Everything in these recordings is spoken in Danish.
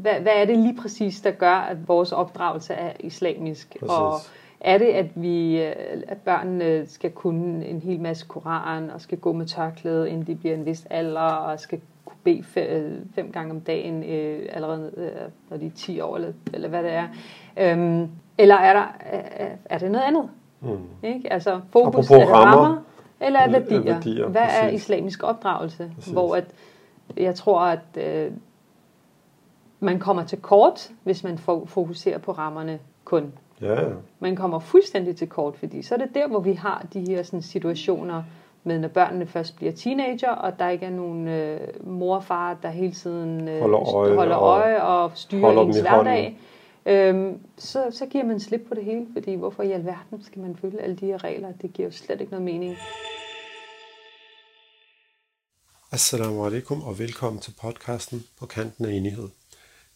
hvad, hvad er det lige præcis, der gør, at vores opdragelse er islamisk? Præcis. Og er det, at vi øh, at børnene skal kunne en hel masse koran, og skal gå med tørklæde, inden de bliver en vis alder, og skal kunne bede fem, fem gange om dagen, øh, allerede øh, når de er 10 år, eller, eller hvad det er? Øhm, eller er, der, er, er det noget andet? Mm. Ikke? Altså fokus er rammer, rammer, eller er værdier? værdier, Hvad er præcis. islamisk opdragelse? Præcis. Hvor at, jeg tror, at øh, man kommer til kort, hvis man fo- fokuserer på rammerne kun. Ja, ja. Man kommer fuldstændig til kort, fordi så er det der, hvor vi har de her sådan, situationer med, når børnene først bliver teenager, og der ikke er nogen øh, mor og far, der hele tiden øh, Holder øje holder og øje og styrer holder ens hverdag. Øhm, så, så giver man slip på det hele, fordi hvorfor i alverden skal man følge alle de her regler? Det giver jo slet ikke noget mening. Assalamu alaikum og velkommen til podcasten på kanten af enighed.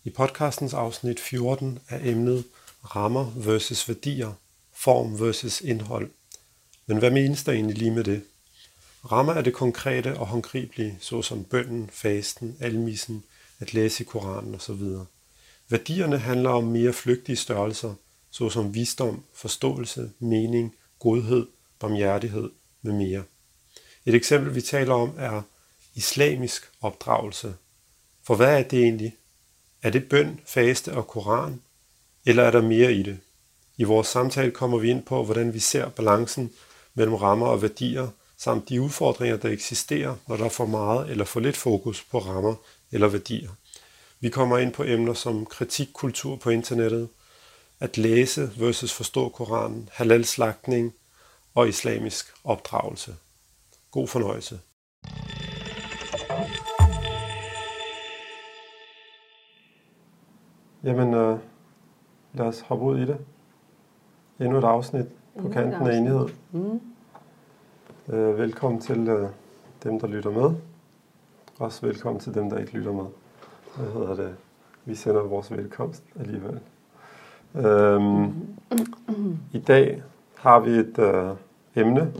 I podcastens afsnit 14 er emnet rammer versus værdier, form versus indhold. Men hvad menes der egentlig lige med det? Rammer er det konkrete og håndgribelige, såsom bønden, fasten, almissen, at læse i Koranen osv. Værdierne handler om mere flygtige størrelser, såsom visdom, forståelse, mening, godhed, barmhjertighed med mere. Et eksempel, vi taler om, er islamisk opdragelse. For hvad er det egentlig? Er det bøn, faste og koran? Eller er der mere i det? I vores samtale kommer vi ind på, hvordan vi ser balancen mellem rammer og værdier, samt de udfordringer, der eksisterer, når der er for meget eller for lidt fokus på rammer eller værdier. Vi kommer ind på emner som kritikkultur på internettet, at læse versus forstå Koranen, halal-slagtning og islamisk opdragelse. God fornøjelse. Jamen, øh, lad os hoppe ud i det. Endnu et afsnit på Endnu kanten af afsnit. enighed. Mm. Øh, velkommen til øh, dem, der lytter med. Også velkommen til dem, der ikke lytter med. Hvad hedder det? Vi sender vores velkomst alligevel. Øhm, I dag har vi et øh, emne,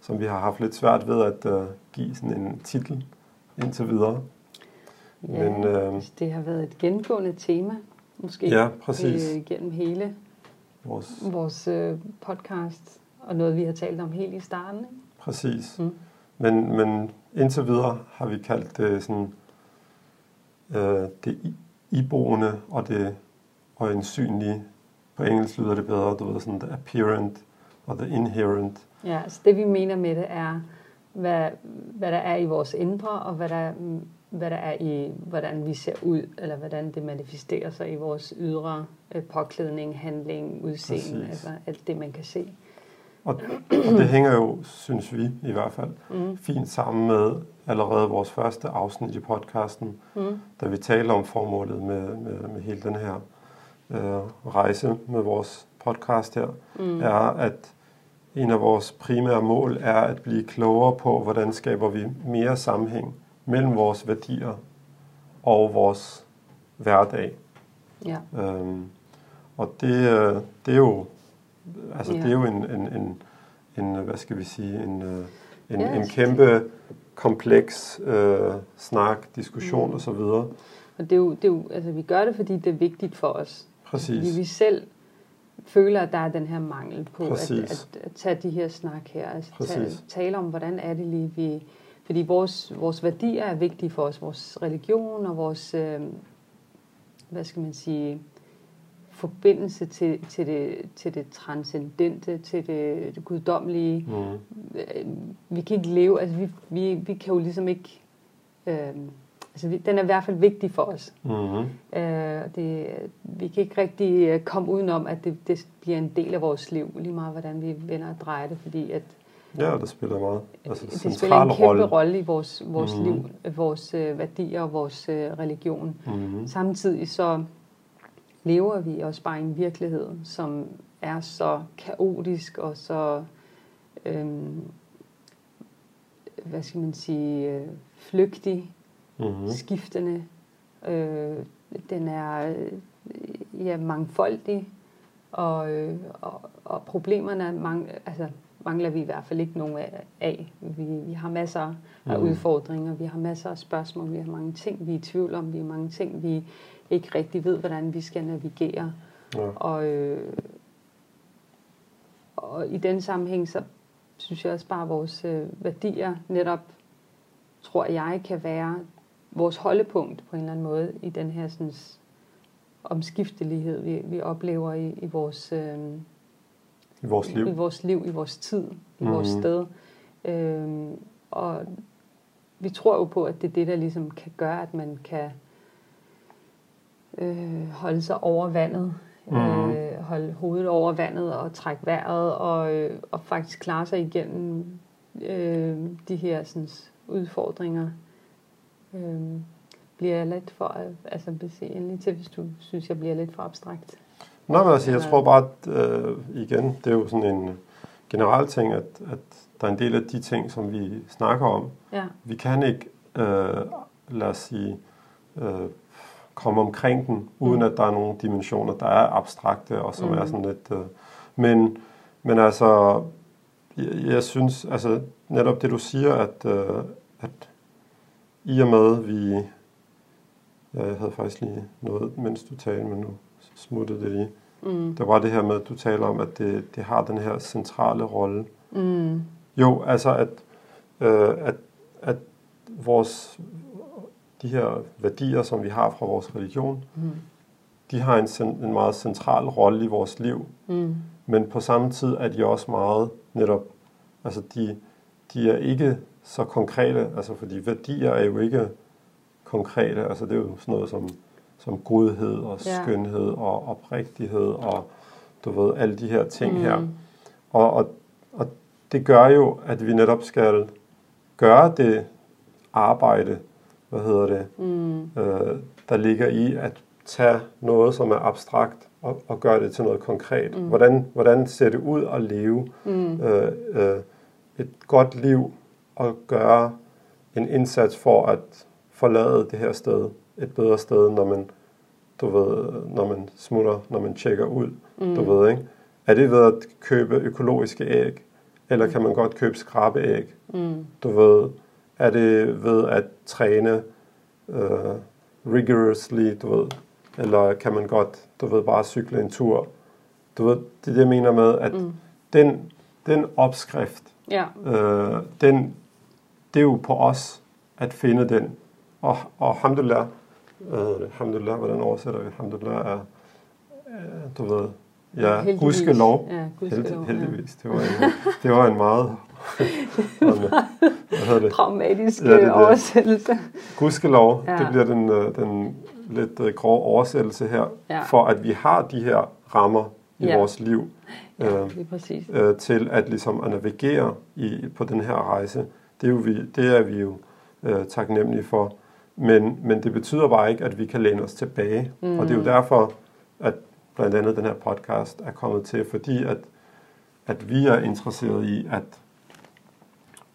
som vi har haft lidt svært ved at øh, give sådan en titel indtil videre. Ja, Men, øh, det har været et gengående tema, måske, Ja, præcis. øh, gennem hele Vores, vores øh, podcast, og noget, vi har talt om helt i starten. Ikke? præcis. Mm. Men, men indtil videre har vi kaldt det sådan øh, det iboende og det øjensynlige. På engelsk lyder det bedre, du ved, sådan the apparent og the inherent. Ja, altså det vi mener med det er, hvad, hvad der er i vores indre, og hvad der, hvad der er i, hvordan vi ser ud, eller hvordan det manifesterer sig i vores ydre øh, påklædning, handling, udseende, altså alt det, man kan se. Og, og det hænger jo, synes vi i hvert fald, Mm. fint sammen med allerede vores første afsnit i podcasten, Mm. da vi taler om formålet med, med, med hele den her øh, rejse med vores podcast her, Mm. er, at en af vores primære mål er at blive klogere på, hvordan skaber vi mere sammenhæng mellem vores værdier og vores hverdag. Ja. Øhm, og det, øh, det er jo, altså Ja. det er jo en, en, en, en, hvad skal vi sige, en, øh, en, Ja, en kæmpe kompleks øh, snak, diskussion Mm. og så videre. Og det er, jo, det er jo, altså vi gør det, fordi det er vigtigt for os. Fordi Præcis. vi selv føler, at der er den her mangel på at, at, at tage de her snak her. Altså tale, tale om, hvordan er det lige, vi... Fordi vores, vores værdier er vigtige for os. Vores religion og vores, øh, hvad skal man sige, forbindelse til, til, det, til det transcendente, til det, det guddommelige. Mm. Øh, Vi kan ikke leve, altså vi, vi, vi kan jo ligesom ikke... Øh, altså vi, den er i hvert fald vigtig for os. Mm. Øh, det, vi kan ikke rigtig øh, komme udenom, at det, det bliver en del af vores liv, lige meget hvordan vi vender og drejer det, fordi at Ja, det spiller meget altså, det spiller en kæmpe rolle, i vores, vores Mhm. liv, vores øh, værdier og vores øh, religion. Mm. Samtidig så lever vi også bare i en virkelighed, som er så kaotisk og så, øhm, hvad skal man sige, øh, flygtig, Mm. skiftende. Øh, den er øh, ja, mangfoldig, og, øh, og, og problemerne er mange, altså, mangler vi i hvert fald ikke nogen af. Vi, vi har masser af Mhm. udfordringer, vi har masser af spørgsmål, vi har mange ting, vi er i tvivl om, vi har mange ting, vi ikke rigtig ved, hvordan vi skal navigere. Ja. Og, øh, og i den sammenhæng, så synes jeg også bare, at vores øh, værdier netop, tror jeg, kan være vores holdepunkt på en eller anden måde i den her sådan, omskiftelighed, vi, vi oplever i, i, vores, øh, I vores liv. i vores liv, i vores tid, i Mhm. vores sted. Øh, og vi tror jo på, at det er det, der ligesom kan gøre, at man kan øh, holde sig over vandet, Mhm. øh, holde hovedet over vandet og trække vejret og, øh, og faktisk klare sig igennem øh, de her sådan, udfordringer. Øh, bliver jeg lidt for, altså se endelig til, hvis du synes, jeg bliver lidt for abstrakt. Nå, men altså, jeg tror bare, at øh, igen, det er jo sådan en generel ting, at, at der er en del af de ting, som vi snakker om. Ja, Vi kan ikke, øh, lad os sige, øh, komme omkring den, uden Mm. at der er nogle dimensioner, der er abstrakte, og som Mm. er sådan lidt... Øh, men, men altså, jeg, jeg synes, altså netop det du siger, at, øh, at i og med vi... Ja, jeg havde faktisk lige noget, mens du talte, men nu smuttede det lige. mm, Det var det her med, at du taler om, at det, det har den her centrale rolle. mm, Jo, altså at, øh, at, at vores, de her værdier, som vi har fra vores religion, mm, de har en, en meget central rolle i vores liv. mm, Men på samme tid er de også meget netop, altså de, de er ikke så konkrete, altså fordi værdier er jo ikke konkrete, altså det er jo sådan noget som, som godhed og Ja. skønhed og oprigtighed og du ved, alle de her ting her. Mm. Og, og, og det gør jo, at vi netop skal gøre det arbejde, hvad hedder det, mm, øh, der ligger i at tage noget, som er abstrakt, og, og gøre det til noget konkret. Mm. Hvordan, hvordan ser det ud at leve mm, øh, øh, et godt liv og gøre en indsats for at forlade det her sted et bedre sted, når man, du ved, når man smutter, når man tjekker ud, mm. du ved, ikke? Er det ved at købe økologiske æg, eller kan man godt købe skrabeæg? Mm, Du ved, er det ved at træne øh, rigorously, du ved, eller kan man godt, du ved, bare cykle en tur? Du ved, det er det, jeg mener med, at mm. den, den opskrift, Ja, øh, den, det er jo på os at finde den. Og, og alhamdulillah, øh, alhamdulillah, hvordan oversætter vi? Alhamdulillah er, øh, du ved, ja, heldigvis. gudskelov. Ja, Held, gudskelov. heldigvis. Det var en, det var en meget, hvad Ja. det? Traumatisk Ja, det ja, det. oversættelse. Gudskelov, Ja. det bliver den, øh, den lidt øh, grove oversættelse her, Ja. for at vi har de her rammer i Ja. vores liv. Ja, Øh, øh, til at ligesom at navigere i, på den her rejse. Det er, jo vi, det er vi jo øh, taknemmelige for. Men, men det betyder bare ikke, at vi kan læne os tilbage. Mm. Og det er jo derfor, at blandt andet den her podcast er kommet til, fordi at, at vi er interesseret i at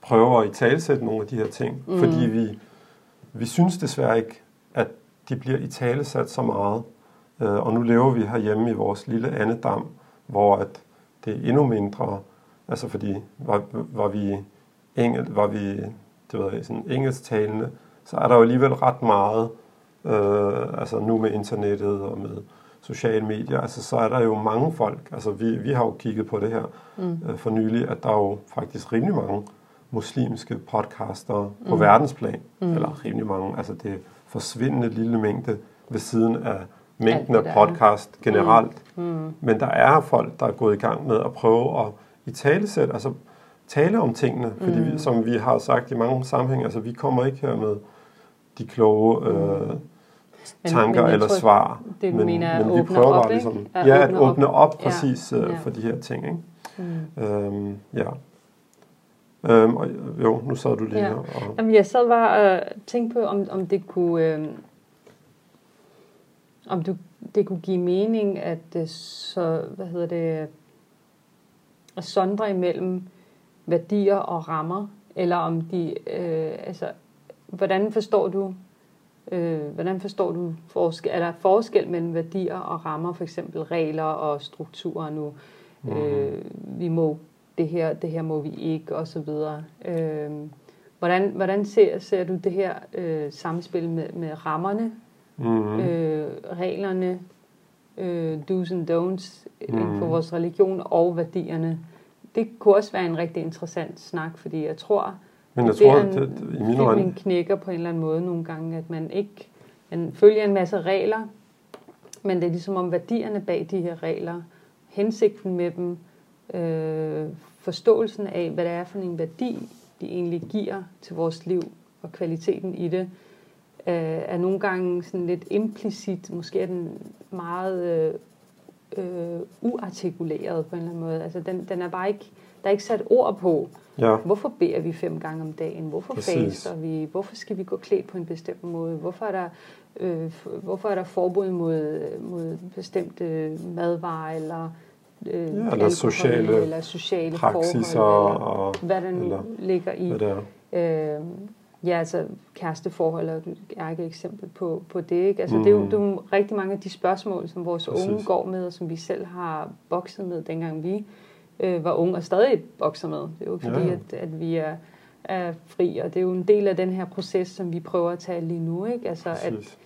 prøve at i talesætte nogle af de her ting. Mm. Fordi vi, vi synes desværre ikke, at de bliver i talesat så meget. Øh, og nu lever vi herhjemme i vores lille andedam, hvor at det er endnu mindre, altså fordi var, var vi, engel, var vi det ved jeg, sådan engelsktalende, så er der jo alligevel ret meget, øh, altså nu med internettet og med sociale medier, altså så er der jo mange folk, altså vi, vi har jo kigget på det her mm. øh, for nylig, at der er jo faktisk rimelig mange muslimske podcaster på Mm. verdensplan, mm. eller rimelig mange, altså det er forsvindende lille mængde ved siden af mængden af er. podcast generelt. Mm. Men der er folk, der er gået i gang med at prøve at i talesæt, altså tale om tingene, fordi vi, som vi har sagt i mange sammenhænge, altså vi kommer ikke her med de kloge øh, tanker men jeg eller tror, svar, det, du men, mener, er men at vi åbne prøver op, bare ikke? ligesom, At ja, at åbne op. åbne op Ja, præcis øh, ja. for de her ting, ikke? Mm. Øhm, ja. Øhm, og, jo, nu sad du lige Ja. her. Og, Jamen, jeg sad bare og tænkte på, om, om det kunne... Øh, om du, det kunne give mening, at øh, så, hvad hedder det, at sondre imellem værdier og rammer, eller om de, øh, altså, hvordan forstår du, øh, hvordan forstår du forskel, er der forskel mellem værdier og rammer, for eksempel regler og strukturer nu, Mhm. øh, vi må det her, det her må vi ikke, og så videre. Øh, hvordan, hvordan ser, ser du det her øh, samspil med, med rammerne, mm-hmm. øh, reglerne, øh, do's and don'ts mm. inden for vores religion og værdierne? Det kunne også være en rigtig interessant snak, fordi jeg tror, Men jeg tror, en, det, i min øjne... knækker på en eller anden måde nogle gange, at man ikke man følger en masse regler, men det er ligesom om værdierne bag de her regler, hensigten med dem, øh, forståelsen af, hvad det er for en værdi, de egentlig giver til vores liv, og kvaliteten i det, øh, er nogle gange sådan lidt implicit, måske er den meget øh, øh, uartikuleret på en eller anden måde. Altså den, den er bare ikke, der er ikke sat ord på, ja. hvorfor beder vi fem gange om dagen, hvorfor faster vi, hvorfor skal vi gå klædt på en bestemt måde, hvorfor er der, øh, hvorfor er der forbud mod, mod bestemte madvarer, eller øh, ja, eller sociale, eller sociale praksiser, forhold, eller og, hvad der nu eller, ligger i. Hvad det er. Øh, ja, altså kæresteforhold er et eksempel på, på det. Ikke? Altså, mm. det, er jo, det er jo rigtig mange af de spørgsmål, som vores Præcis. unge går med, og som vi selv har bokset med, dengang vi øh, var unge, og stadig bokser med. Det er jo fordi, ja. at, at vi er, er fri, og det er jo en del af den her proces, som vi prøver at tage lige nu. Ikke? Altså, at,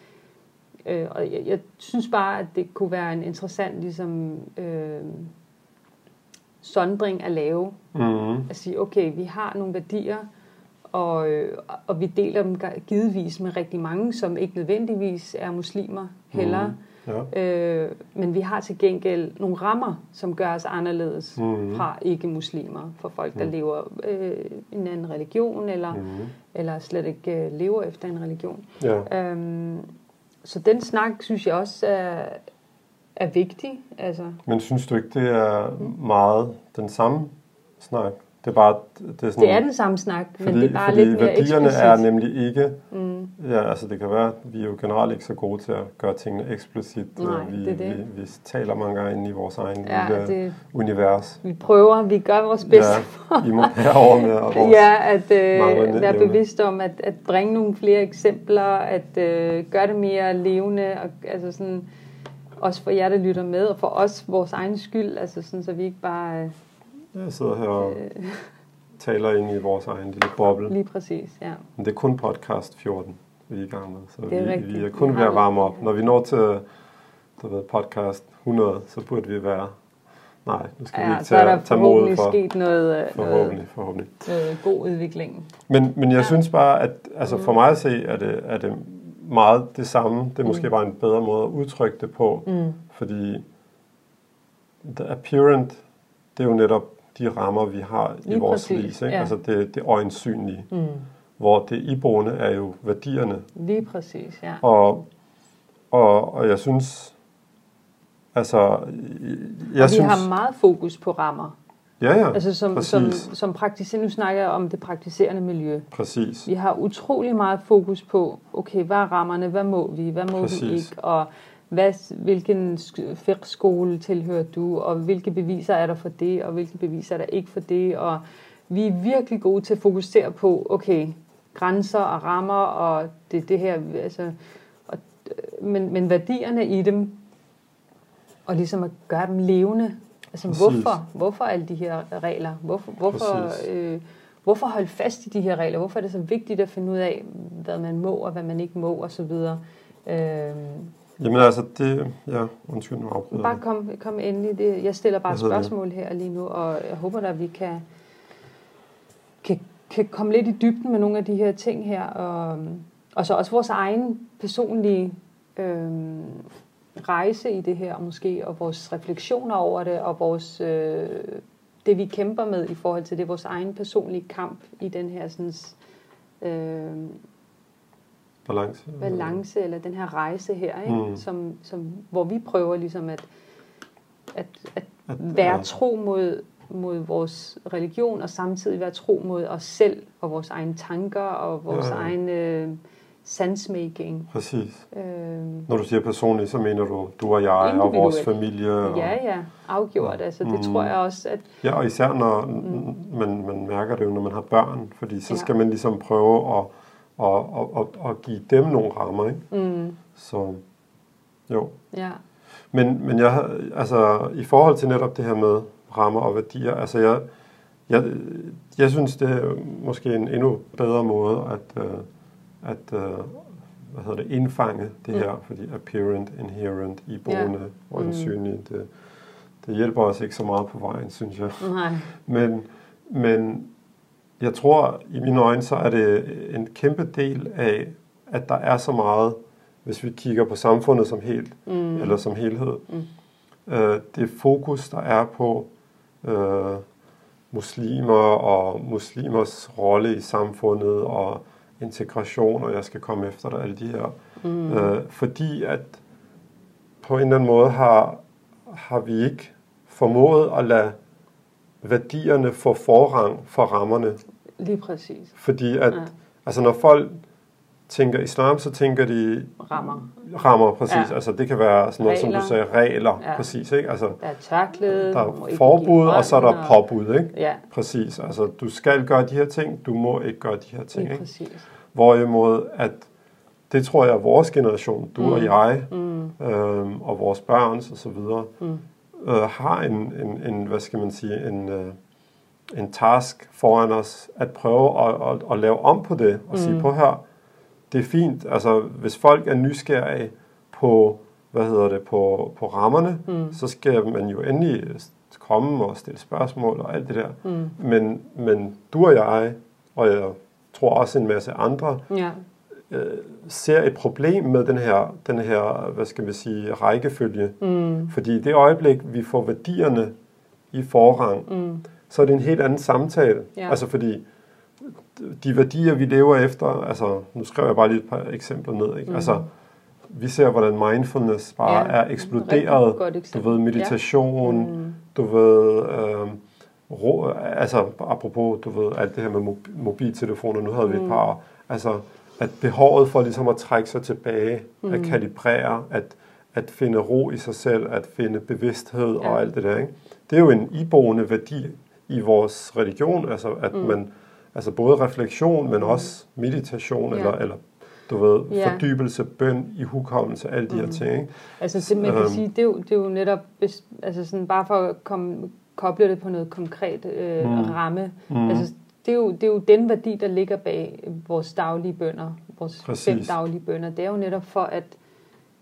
øh, og jeg, jeg synes bare, at det kunne være en interessant ligesom, øh, sondring at lave. Mm. At sige, okay, vi har nogle værdier, og, øh, og vi deler dem givetvis med rigtig mange, som ikke nødvendigvis er muslimer heller. Mm. Ja. Øh, men vi har til gengæld nogle rammer, som gør os anderledes mm. fra ikke-muslimer, for folk, der mm. lever øh, en anden religion, eller, mm. eller slet ikke øh, lever efter en religion. Ja. Øhm, så den snak, synes jeg også er, er vigtig. Altså. Men synes du ikke, det er meget den samme snak? Det er bare det er, sådan, det er den samme snak, fordi, men det er bare fordi lidt mere værdierne eksplicit. er nemlig ikke mm. ja, altså det kan være, vi er jo generelt ikke så gode til at gøre tingene eksplicit. Nej, vi, det det. Vi, vi taler mange gange inde i vores egen ja, lille det, univers. Vi prøver, vi gør vores bedste ja, I må herover med vores Ja, at øh, være bevidst om at, at bringe nogle flere eksempler, at øh, gøre det mere levende, og, altså sådan, også for jer, der lytter med, og for os, vores egen skyld, altså sådan, så vi ikke bare... Øh, jeg sidder her og øh. taler ind i vores egen lille boble. Lige præcis, ja. Men det er kun podcast 14, vi er i gang med. Så det er vi, rigtigt. vi er kun ved at varme op. Når vi når til du ved, podcast 100, så burde vi være... Nej, nu skal ja, vi ikke tage, der tage mod for... sket noget, øh, forhåbentlig, forhåbentlig. noget god udvikling. Men, men jeg ja. synes bare, at altså for mm. mig at se, er det, er det meget det samme. Det er måske mm. bare en bedre måde at udtrykke det på. Mm. Fordi the apparent, det er jo netop de rammer, vi har Lige i vores liv. Ikke? Ja. Altså det, det øjensynlige. Mm. Hvor det iboende er jo værdierne. Lige præcis, ja. Og, og, og jeg synes, altså... Jeg og synes, vi har meget fokus på rammer. Ja, ja, altså som, som, som praktiserende, nu snakker jeg om det praktiserende miljø. Præcis. Vi har utrolig meget fokus på, okay, hvad er rammerne, hvad må vi, hvad må Præcis. vi ikke, og hvad, hvilken skole tilhører du, og hvilke beviser er der for det, og hvilke beviser er der ikke for det, og vi er virkelig gode til at fokusere på, okay, grænser og rammer, og det, det her, altså, og, men, men værdierne i dem, og ligesom at gøre dem levende, altså Præcis. hvorfor, hvorfor alle de her regler, hvorfor, hvorfor, øh, hvorfor holde fast i de her regler, hvorfor er det så vigtigt at finde ud af, hvad man må, og hvad man ikke må, og så videre. Øh, Jamen altså, det... Ja, undskyld, nu afbryder Bare kom, kom endelig. Det, jeg stiller bare spørgsmål det? her lige nu, og jeg håber at vi kan, kan, kan komme lidt i dybden med nogle af de her ting her, og, og så også vores egen personlige øh, rejse i det her, måske, og vores refleksioner over det, og vores, øh, det vi kæmper med i forhold til det, vores egen personlige kamp i den her sådan, øh, balance, balance eller den her rejse her, ikke? Mm. Som, som, hvor vi prøver ligesom at, at, at, at være ja. tro mod, mod vores religion, og samtidig være tro mod os selv, og vores egne tanker, og vores ja, ja. egen øh, sensemaking. Præcis. Øh, Når du siger personligt, så mener du, du og jeg og vores familie. Og, ja, ja, afgjort. Ja. Altså, det mm. tror jeg også, at... Ja, og især når mm. man, man mærker det jo, når man har børn, fordi så ja. skal man ligesom prøve at og, og, og, og give dem nogle rammer. Ikke? Mm. Så jo. Ja. Men, men jeg, altså, i forhold til netop det her med rammer og værdier, altså jeg, jeg, jeg synes, det er måske en endnu bedre måde at, øh, at øh, hvad hedder det, indfange det her, mm. fordi apparent, inherent, iboende ja. og usynlige, mm. det, det hjælper os ikke så meget på vejen, synes jeg. Nej. Men, men jeg tror, i mine øjne, så er det en kæmpe del af, at der er så meget, hvis vi kigger på samfundet som helt, mm. eller som helhed, mm. øh, det fokus, der er på øh, muslimer og muslimers rolle i samfundet og integration, og jeg skal komme efter dig, alle de her. Mm. Øh, fordi at på en eller anden måde har, har vi ikke formået at lade værdierne få forrang for rammerne. Lige præcis. Fordi at, ja. altså når folk tænker islam, så tænker de... Rammer. Rammer, præcis. Ja. Altså det kan være sådan noget, regler. som du sagde, regler, ja. præcis. Ikke? Altså, der er tørklæde. Der er forbud, og så er der påbud, ikke? Ja. Præcis. Altså du skal gøre de her ting, du må ikke gøre de her ting, Lige ikke? præcis. Hvorimod, at det tror jeg, vores generation, du mm. og jeg, Mm. øhm, og vores børns og så videre, Mm. Øh, har en, en, en, hvad skal man sige, en, øh, en task foran os, at prøve at, at, at lave om på det, og mm. sige på her, det er fint, altså hvis folk er nysgerrige på, hvad hedder det, på, på rammerne, Mm. så skal man jo endelig komme og stille spørgsmål og alt det der. Mm. Men, men du og jeg, og jeg tror også en masse andre, Ja. Øh, ser et problem med den her, den her, hvad skal vi sige, rækkefølge. Mm. Fordi i det øjeblik, vi får værdierne i forrang, Mm. så er det en helt anden samtale. Ja. Altså fordi de værdier, vi lever efter, altså nu skriver jeg bare lige et par eksempler ned, ikke? Mm. Altså, vi ser, hvordan mindfulness bare Ja, er eksploderet. Du ved, meditation, Mm. du ved, øh, ro, altså apropos, du ved, alt det her med mob- mobiltelefoner, nu havde vi et Mm. par, altså at behovet for ligesom at trække sig tilbage, mm. at Mm. kalibrere, at, at finde ro i sig selv, at finde bevidsthed Ja. og alt det der, ikke? Det er jo en iboende værdi i vores religion, altså at Mm. man, altså både refleksion, men også meditation, Ja. eller, eller du ved, Ja. fordybelse, bøn, i hukommelse, alle de her Mm. ting, ikke? Altså det, man kan Øhm. sige, det er, jo, det er jo netop, altså sådan bare for at komme, koble det på noget konkret øh, Mm. ramme. Mm. Altså det er, jo, det er jo den værdi, der ligger bag vores daglige bønder, vores Præcis. fem daglige bønder. Det er jo netop for at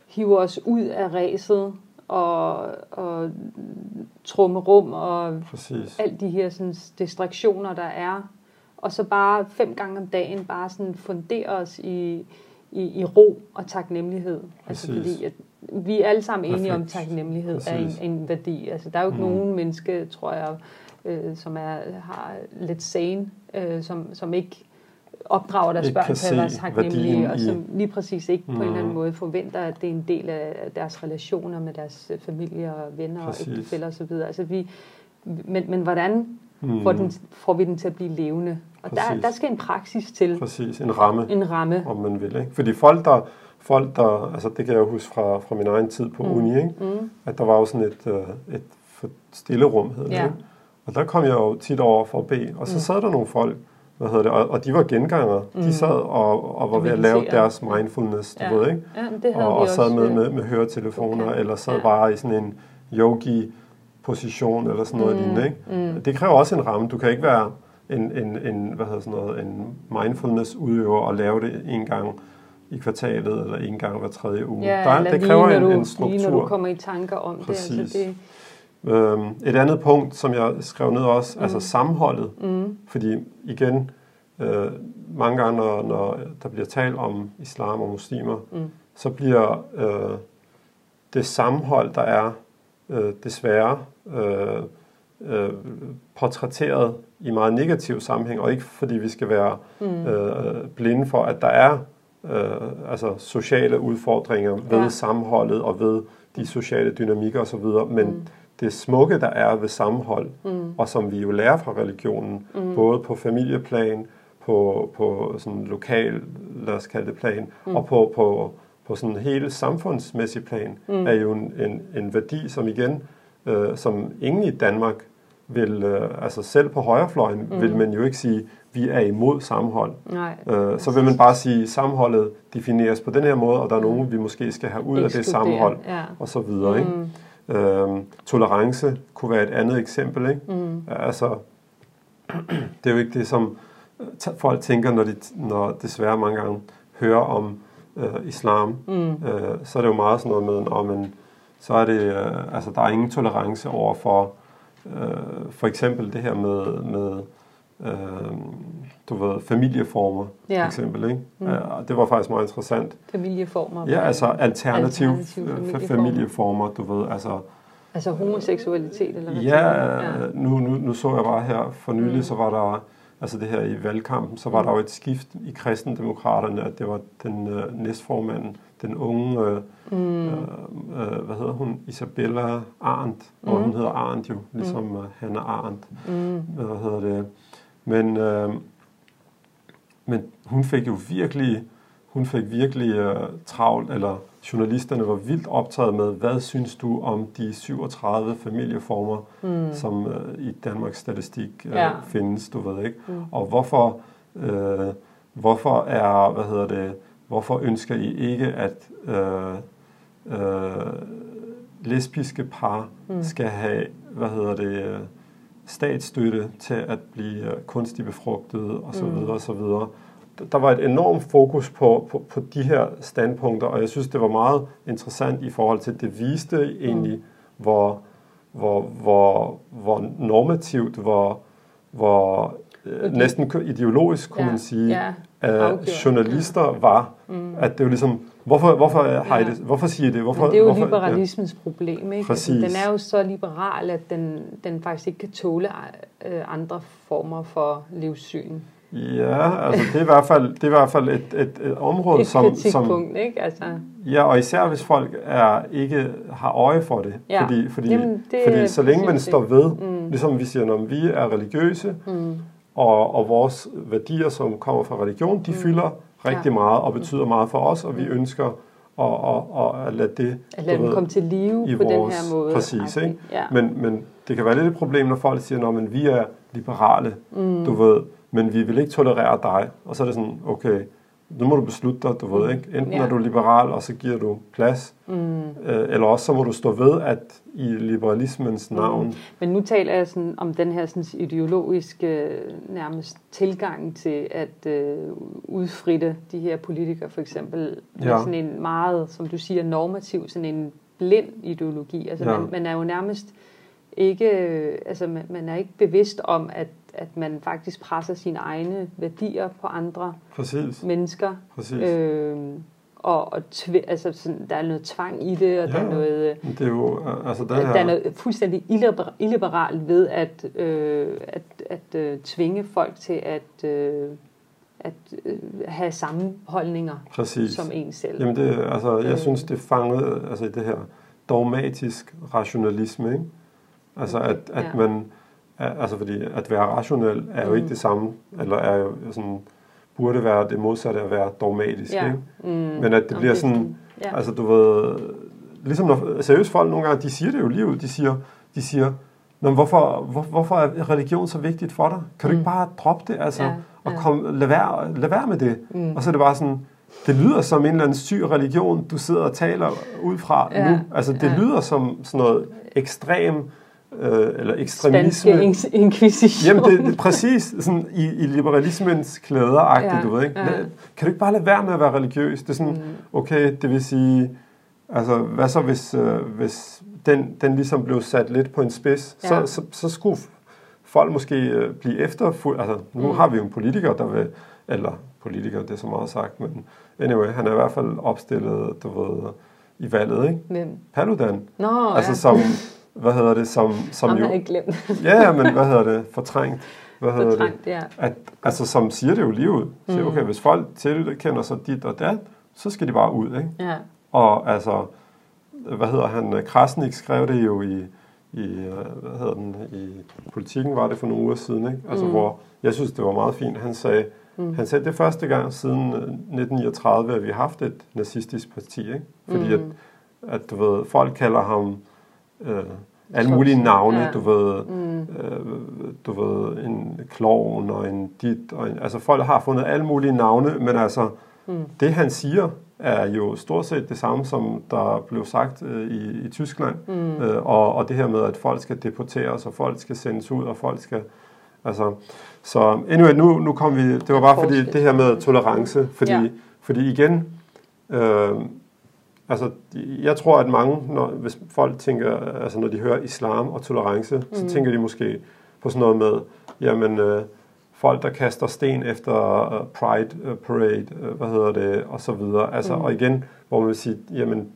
hive os ud af ræset og, og trumme rum og Præcis. alle de her sådan, distraktioner, der er. Og så bare fem gange om dagen bare sådan fundere os i, i, i ro og taknemmelighed. Altså Præcis. fordi at vi er alle sammen enige om, at Perfekt. taknemmelighed er en, Præcis. en værdi. Altså der er jo ikke Mm. nogen menneske, tror jeg, øh, som er, har lidt sane, øh, som, som ikke opdrager deres Ikke børn til at være taknemmelige, og som lige præcis ikke på en eller anden Mm. måde forventer, at det er en del af deres relationer med deres øh, familie og venner Præcis. og ægtefæller osv. Altså vi, men, men hvordan Mm. får, den, får vi den til at blive levende? Og der, Præcis. der skal en praksis til, Præcis, en ramme, en ramme. om man vil. Ikke? Fordi folk, der, folk, der, altså det kan jeg huske fra, fra min egen tid på Mm. uni, ikke? Mm. at der var jo sådan et, øh, et stillerum, hed det, Ja. Og der kom jeg jo tit over for at bede, og så Mm. sad der nogle folk, hvad hedder det, og, og de var gengangere. Mm. De sad og, og var ved at lave deres mindfulness, du Ja. ved, ikke? Ja, og, og sad med, øh, med, med høretelefoner, Okay. eller sad Ja. bare i sådan en yogi-position, eller sådan noget Mm, lignende, ikke? mm. Det kræver også en ramme. Du kan ikke være en, en, en, hvad hedder sådan noget, en mindfulness-udøver og lave det en gang i kvartalet, eller en gang hver tredje uge. Ja, der, det lige, kræver når en, du, en struktur. Lige når du kommer i tanker om Præcis. det. Altså det Øhm, et andet punkt, som jeg skrev ned også, mm. altså sammenholdet. mm, Fordi igen, øh, mange gange, når, når der bliver talt om islam og muslimer, mm, så bliver øh, det sammenhold, der er øh, desværre øh, øh, portrætteret i meget negativ sammenhæng, og ikke fordi vi skal være mm. øh, blinde for, at der er øh, altså sociale udfordringer ved Ja. sammenholdet og ved de sociale dynamikker osv., men Mm. Mm. det smukke, der er ved sammenhold, Mm. og som vi jo lærer fra religionen, Mm. mm. både på familieplan, på, på sådan lokal, lad os kalde det plan, Mm. mm. og på, på, på sådan hele samfundsmæssig plan, Mm. mm. er jo en, en, en værdi, som igen, øh, som ingen i Danmark vil, øh, altså selv på højrefløjen, Mm. mm. vil man jo ikke sige, vi er imod sammenhold. Nej. Øh, så vil man bare sige, at sammenholdet defineres på den her måde, og der er Mm. nogen, vi måske skal have ud af det sammenhold, Ja. og så videre. Ikke? Øhm, tolerance kunne være et andet eksempel. Ikke? Mm. Altså, det er jo ikke det, som t- folk tænker, når de når desværre mange gange hører om øh, islam. Mm. Øh, så er det jo meget sådan noget med, om men så er det, øh, altså der er ingen tolerance over for, øh, for eksempel det her med, med øh, du ved, familieformer, ja. for eksempel. Ikke? Mm. Ja, det var faktisk meget interessant. Familieformer? Ja, altså alternativ, alternativ familieformer. familieformer, du ved, altså... Altså homoseksualitet eller hvad? Ja, ja. Nu, nu, nu så jeg bare her for nylig, mm. så var der, altså det her i valgkampen, så var mm. der jo et skift i kristendemokraterne, at det var den øh, næstformanden, den unge, øh, mm. øh, øh, hvad hedder hun, Isabella Arndt, og mm. hun hedder Arndt jo, ligesom mm. uh, Hannah Arndt. Mm. Hvad hedder det? Men, øh, men hun fik jo virkelig, hun fik virkelig øh, travlt, eller journalisterne var vildt optaget med, hvad synes du om de 37 familieformer, mm. som øh, i Danmarks statistik øh, ja. findes, du ved ikke? Mm. Og hvorfor, øh, hvorfor er, hvad hedder det, hvorfor ønsker I ikke, at øh, øh, lesbiske par mm. skal have, hvad hedder det, øh, statsstøtte til at blive øh, kunstigt befrugtet osv. Mm. osv. Der var et enormt fokus på, på, på de her standpunkter, og jeg synes, det var meget interessant i forhold til, det viste egentlig, mm. hvor, hvor, hvor, hvor normativt, hvor, hvor øh, næsten ideologisk, kunne ja, man sige, ja, at journalister var. Mm. At det var ligesom, Hvorfor, hvorfor, har ja. I det, hvorfor siger I det? Hvorfor, Men det er jo hvorfor, liberalismens ja. problem. Ikke? Altså, den er jo så liberal, at den, den faktisk ikke kan tåle øh, andre former for livssyn. Ja, altså det er i hvert fald, det er i hvert fald et, et, et område, et som... som ikke? Altså. Ja, og især hvis folk er ikke har øje for det. Ja. Fordi, fordi, Jamen, det fordi så længe man står ved, mm. ligesom vi siger, når vi er religiøse, mm. og, og vores værdier, som kommer fra religion, de mm. fylder rigtig meget og betyder meget for os, og vi ønsker at, at, at, at lade det at lade dem komme til live i på vores, den her måde. Præcis, ikke? Ja. Men, men det kan være lidt et problem, når folk siger, at vi er liberale, mm. du ved, men vi vil ikke tolerere dig. Og så er det sådan, okay, nu må du beslutte dig, du ved mm. ikke. Enten ja. er du liberal, og så giver du plads, mm. øh, eller også så må du stå ved, at i liberalismens mm. navn... Mm. Men nu taler jeg sådan om den her sådan ideologiske nærmest tilgang til at øh, udfritte de her politikere, for eksempel, med ja. sådan en meget, som du siger, normativ, sådan en blind ideologi. Altså ja. man, man er jo nærmest ikke, altså man, man er ikke bevidst om, at at man faktisk presser sine egne værdier på andre Præcis. mennesker. Præcis. Øh, og, og tv, altså sådan, der er noget tvang i det, og ja, der er noget, det er jo, altså der, her... der er noget fuldstændig illiberalt ved at, øh, at, at øh, tvinge folk til at, øh, at øh, have samme holdninger Præcis. som en selv. Jamen det, altså, jeg øh. synes, det fangede altså, i det her dogmatisk rationalisme, ikke? Altså okay. at, at ja. man Altså fordi at være rationel er jo mm. ikke det samme, eller er jo sådan, burde være det modsatte at være dogmatisk. Ja. Ikke? Mm. Men at det bliver sådan, ja. altså du ved, ligesom når seriøse folk nogle gange, de siger det jo lige ud, de siger, de siger, Nå, hvorfor, hvor, hvorfor er religion så vigtigt for dig? Kan du mm. ikke bare droppe det, altså, ja, og kom, lad, være, lad være med det? Mm. Og så er det bare sådan, det lyder som en eller anden syg religion, du sidder og taler ud fra ja, nu. Altså, det ja. lyder som sådan noget ekstrem øh, eller ekstremisme. Danske inkvisition. Jamen, det, det er præcis sådan i, i liberalismens klæder ja, du ved, ikke? Ja. Kan du ikke bare lade være med at være religiøs? Det er sådan, mm. okay, det vil sige, altså, hvad så hvis, øh, hvis den, den ligesom blev sat lidt på en spids, ja. så, så, så skulle folk måske øh, blive efterfulgt. Altså, nu mm. har vi jo en politiker, der vil, eller politiker, det er så meget sagt, men anyway, han er i hvert fald opstillet, du ved, i valget, ikke? Hvem? Paludan. Nå, altså, ja. som, hvad hedder det, som, som jo... ikke glemt. ja, men hvad hedder det, fortrængt. Hvad hedder fortrængt, det? ja. At, altså, som siger det jo lige ud. Siger, mm. okay, hvis folk tilkender sig dit og dat, så skal de bare ud, ikke? Ja. Og altså, hvad hedder han, Krasnik skrev det jo i, i, hvad hedder den, i politikken var det for nogle uger siden, ikke? Altså, mm. hvor jeg synes, det var meget fint. Han sagde, mm. han sagde, det er første gang siden 1939, at vi har haft et nazistisk parti, ikke? Fordi mm. at, at, du ved, folk kalder ham øh, alle mulige navne, ja. du ved, mm. øh, du ved, en klovn og en dit, og en, altså folk har fundet alle mulige navne, men altså, mm. det han siger, er jo stort set det samme, som der blev sagt øh, i, i Tyskland, mm. øh, og, og det her med, at folk skal deporteres, og folk skal sendes ud, og folk skal, Altså, så anyway, nu, nu kom vi, det var bare fordi det her med tolerance, fordi, Ja. fordi igen, øh, altså jeg tror, at mange, når, hvis folk tænker, altså når de hører islam og tolerance, mm. så tænker de måske på sådan noget med, jamen øh, folk, der kaster sten efter øh, Pride øh, Parade, øh, hvad hedder det, og så videre. Altså, mm. og igen, hvor man vil sige, jamen,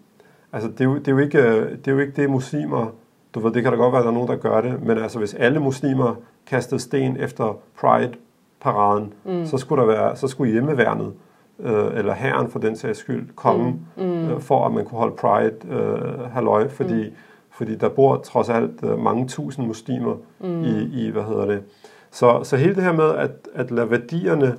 altså det er jo, det er jo ikke, øh, det er jo ikke det muslimer, du ved, det kan da godt være, at der er nogen, der gør det, men altså hvis alle muslimer kastede sten efter Pride-paraden, mm. så skulle der være, så skulle hjemmeværnet, øh, eller herren for den sags skyld, komme mm. Mm. Øh, for, at man kunne holde Pride øh, halløj, fordi, mm. fordi der bor trods alt øh, mange tusind muslimer mm. i, i, hvad hedder det. Så, så hele det her med at, at lade værdierne,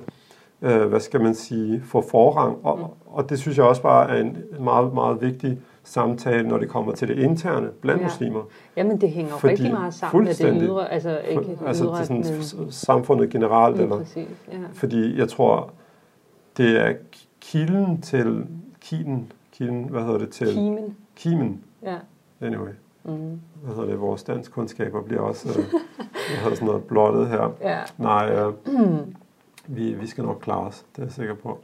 øh, hvad skal man sige, få forrang, og, mm. og det synes jeg også bare er en meget, meget vigtig samtale, når det kommer til det interne blandt Ja. muslimer. Jamen, det hænger Fordi- rigtig meget sammen med det ydre, altså ikke det altså ydre, til sådan, men samfundet generelt, eller præcis, ja. fordi jeg tror, det er kilden til, kilden, kilden, hvad hedder det til? Kimen, Kimen, ja. anyway. Mm. Hvad hedder det, vores dansk kundskaber bliver også, øh, hvad hedder sådan noget blottet her. Ja, Nej, øh, vi, vi skal nok klare os, det er jeg sikker på.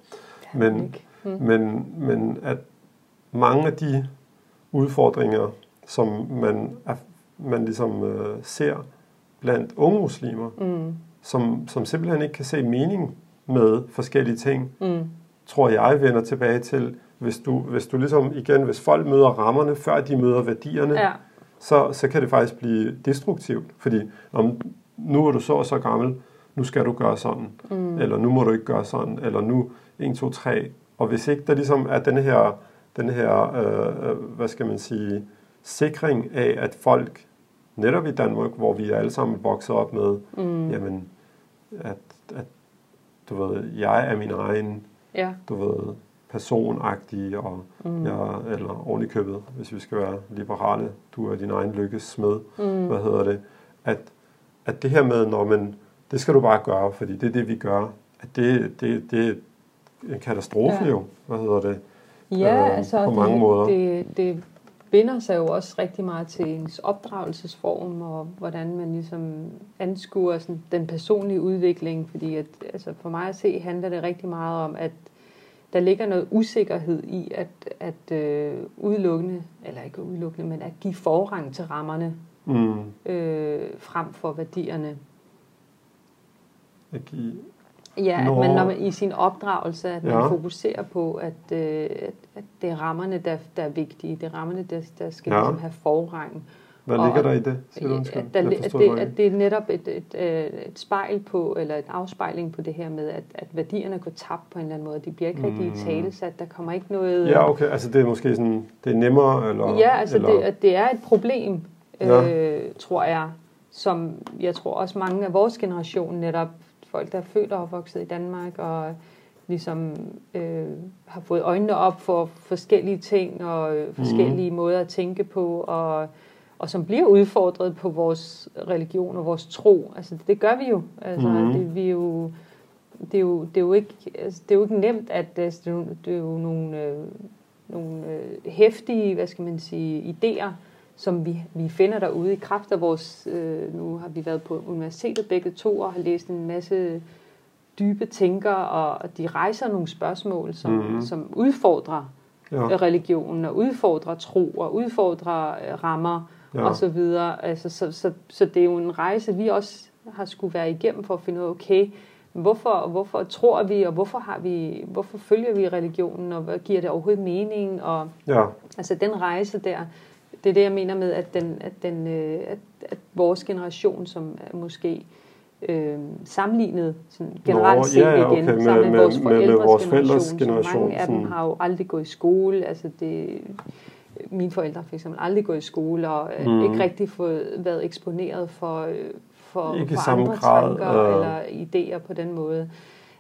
men, Men, ikke. Mm. men, men at mange af de udfordringer, som man, er, man ligesom øh, ser blandt unge muslimer, Mm. som, som simpelthen ikke kan se mening med forskellige ting, Mm. tror jeg vender tilbage til, hvis du, hvis du ligesom igen, hvis folk møder rammerne, før de møder værdierne, Ja, så, så kan det faktisk blive destruktivt. Fordi om, nu er du så og så gammel, nu skal du gøre sådan, mm. eller nu må du ikke gøre sådan, eller nu 1, 2, 3. Og hvis ikke der ligesom er den her, den her øh, øh, hvad skal man sige, sikring af, at folk, netop i Danmark, hvor vi alle sammen vokset op med, mm. jamen, at, at du ved, jeg er min egen ja. du ved, personagtige, og mm. jeg, eller oven i købet, hvis vi skal være liberale, du er din egen lykkes smed, mm. hvad hedder det, at, at det her med, når man, det skal du bare gøre, fordi det er det, vi gør, at det, det, det er en katastrofe ja. jo, hvad hedder det, Ja, øh, altså på mange det, måder. Det, det binder sig jo også rigtig meget til ens opdragelsesform, og hvordan man ligesom anskuer sådan, den personlige udvikling, fordi at, altså for mig at se handler det rigtig meget om, at der ligger noget usikkerhed i at, at øh, udelukkende, eller ikke udelukkende, men at give forrang til rammerne Mm, øh, frem for værdierne. at give, Ja, at Nå. man, når man i sin opdragelse, at man Ja. fokuserer på, at, øh, at, at det er rammerne, der, der er vigtige. Det er rammerne, der, der skal Ja. ja. ligesom have forrang. hvad Og- ligger der i det? Undskyld? At, der, at, det, at det er netop et, et, et, et spejl på, eller et afspejling på det her med, at, at værdierne går tabt på en eller anden måde. De bliver ikke rigtig Mm. talesat. Der kommer ikke noget... Ja, okay, altså det er måske sådan, det er nemmere, eller... Ja, altså eller, det, at det er et problem, Ja. øh, tror jeg, som jeg tror også mange af vores generation netop, folk der er født og opvokset i Danmark, og ligesom øh, har fået øjnene op for forskellige ting, og øh, forskellige mm. måder at tænke på, og, og som bliver udfordret på vores religion og vores tro. Altså det gør vi jo. Altså Mhm. det, vi er jo det er jo, det er jo ikke, altså, det er jo ikke nemt, at altså, det, er jo, det er jo nogle, øh, nogle øh, hæftige, hvad skal man sige, idéer, som vi, vi finder derude i kraft af vores, øh, nu har vi været på universitetet begge to og har læst en masse dybe tænker, og de rejser nogle spørgsmål, som, Mhm. mm-hmm. som udfordrer Ja, religionen, og udfordrer tro, og udfordrer øh, rammer, ja. og så videre. Altså, så, så, så det er jo en rejse, vi også har skulle være igennem for at finde ud af, okay, hvorfor, hvorfor tror vi, og hvorfor, har vi, hvorfor følger vi religionen, og hvad giver det overhovedet mening, og ja, altså den rejse der, det er det, jeg mener med, at, den, at, den, øh, at, at vores generation, som er måske øh, sammenlignet sådan generelt Nå, set ja, ja, igen, okay, med- sammen med, med- vores med- med forældres vores generation, forældres så generation, mange af dem har jo aldrig gået i skole, altså det, mine forældre for eksempel aldrig gået i skole, og Mm. mm. ikke rigtig fået, været eksponeret for, øh, for, Ikke for andre grad, tanker øh. eller idéer på den måde.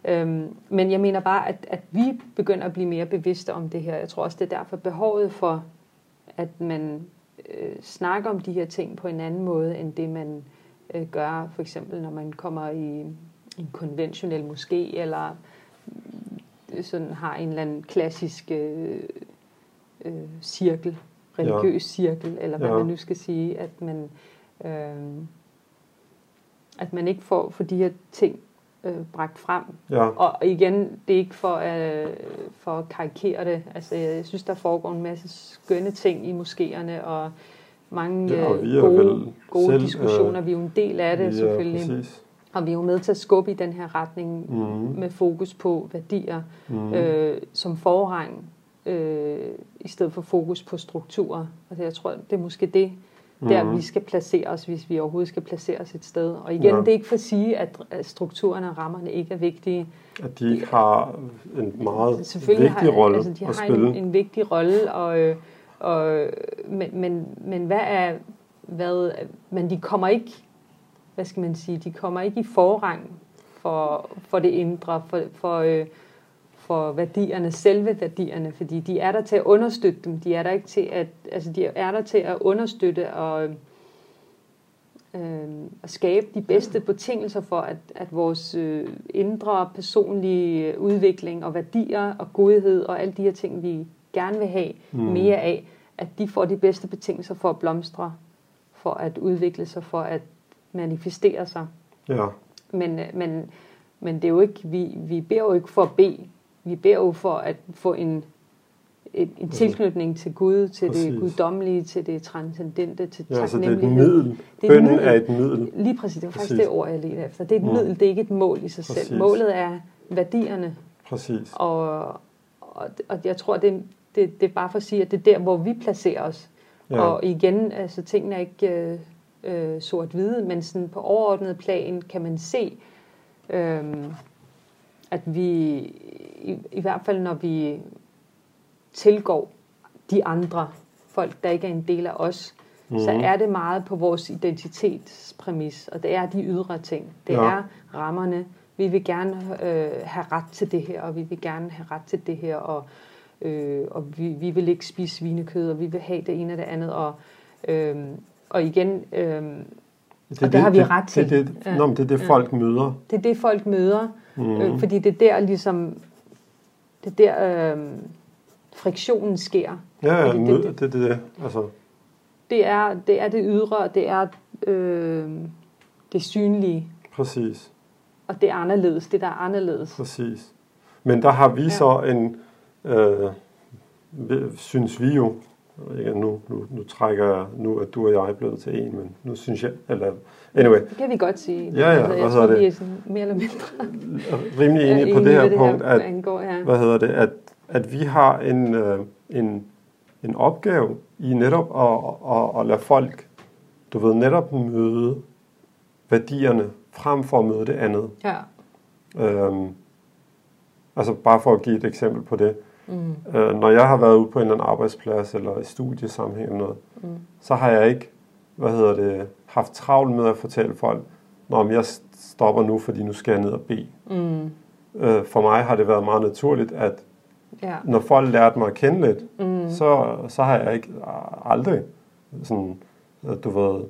Øhm, men jeg mener bare, at, at vi begynder at blive mere bevidste om det her. Jeg tror også, det er derfor behovet for, at man øh, snakker om de her ting på en anden måde, end det man øh, gør, for eksempel når man kommer i en konventionel moské, eller øh, sådan har en eller anden klassisk øh, øh, cirkel, religiøs cirkel, eller hvad Ja. man nu skal sige, at man... Øh, at man ikke får for de her ting øh, bragt frem. Ja. Og igen, det er ikke for, øh, for at karikere det. Altså, jeg synes, der foregår en masse skønne ting i moskéerne, og mange Ja, og øh, gode, gode selv, diskussioner. øh, Vi er jo en del af det, Ja, selvfølgelig. præcis. Og vi er jo med til at skubbe i den her retning Mhm. med fokus på værdier Mhm. øh, som forrang, øh, i stedet for fokus på strukturer. Altså, jeg tror, det er måske det, der Mhm. vi skal placere os, hvis vi overhovedet skal placere os et sted. Og igen, Ja. det er ikke for at sige, at strukturerne og rammerne ikke er vigtige. At de ikke har en meget vigtig rolle altså, de at har spille. en, en vigtig rolle, og, og, men, men, men hvad er, hvad, men de kommer ikke, hvad skal man sige, de kommer ikke i forrang for, for det indre, for, for, øh, for værdierne, selve værdierne, fordi de er der til at understøtte dem, de er der ikke til at, altså de er der til at understøtte og øh, at skabe de bedste betingelser for, at, at vores øh, indre personlige udvikling og værdier og godhed og alle de her ting, vi gerne vil have Mm. mere af, at de får de bedste betingelser for at blomstre, for at udvikle sig, for at manifestere sig. Ja, Men, øh, men, men det er jo ikke, vi, vi beder jo ikke for at bede. Vi beder jo for at få en, en, en tilknytning til Gud, til Præcis. det guddommelige, til det transcendente, til ja så det er et taknemmelighed. middel. Det er et middel. er et middel. Lige præcis, det var faktisk det ord, jeg ledte efter. Det er et Mm. middel, det er ikke et mål i sig Præcis. selv. Målet er værdierne, Præcis. og, og, og jeg tror, det, det, det er bare for at sige, at det er der, hvor vi placerer os. Ja. Og igen, altså tingene er ikke øh, øh, sort-hvide, men sådan på overordnet plan kan man se, øh, at vi, i, i hvert fald når vi tilgår de andre, folk der ikke er en del af os, mm. så Mhm. er det meget på vores identitetspræmis, og det er de ydre ting. Det Ja. er rammerne. Vi vil gerne øh, have ret til det her, og vi vil gerne have ret til det her, og, øh, og vi, vi vil ikke spise svinekød, og vi vil have det ene og det andet, og, øh, og igen, øh, Det, Og det har vi ret til. Det, det, Ja. Nå, det er det, folk møder. det er det, folk møder. Mm. øh, fordi det er der ligesom, det er der øh, friktionen sker. Ja, ja, det- det- det er det, det. Altså, Det er det, er det ydre, det er øh, det synlige, præcis. og det er anderledes, det der er anderledes. Præcis. Men der har vi Ja. så en, øh, synes vi jo, ikke, nu, nu, nu trækker jeg, nu er du og jeg blevet til en, men nu synes jeg, eller anyway, Det kan vi godt sige. Ja, ja, altså, jeg tror, det? vi er sådan mere eller mindre rimelig enige på det her punkt, her at, angår, ja. hvad hedder det, at, at vi har en, øh, en, en opgave i netop at, at, at lade folk, du ved, netop møde værdierne, frem for at møde det andet. ja. Øhm, altså bare for at give et eksempel på det. Mm. Øh, når jeg har været ude på en eller anden arbejdsplads eller i studiesammenhæng eller noget, Mm. så har jeg ikke, hvad hedder det, haft travlt med at fortælle folk, Nå, men jeg stopper nu, fordi nu skal jeg ned og bede. Mm. Øh, for mig har det været meget naturligt, at Ja. når folk lærte mig at kende lidt, Mm. så, så har jeg ikke aldrig sådan, du ved,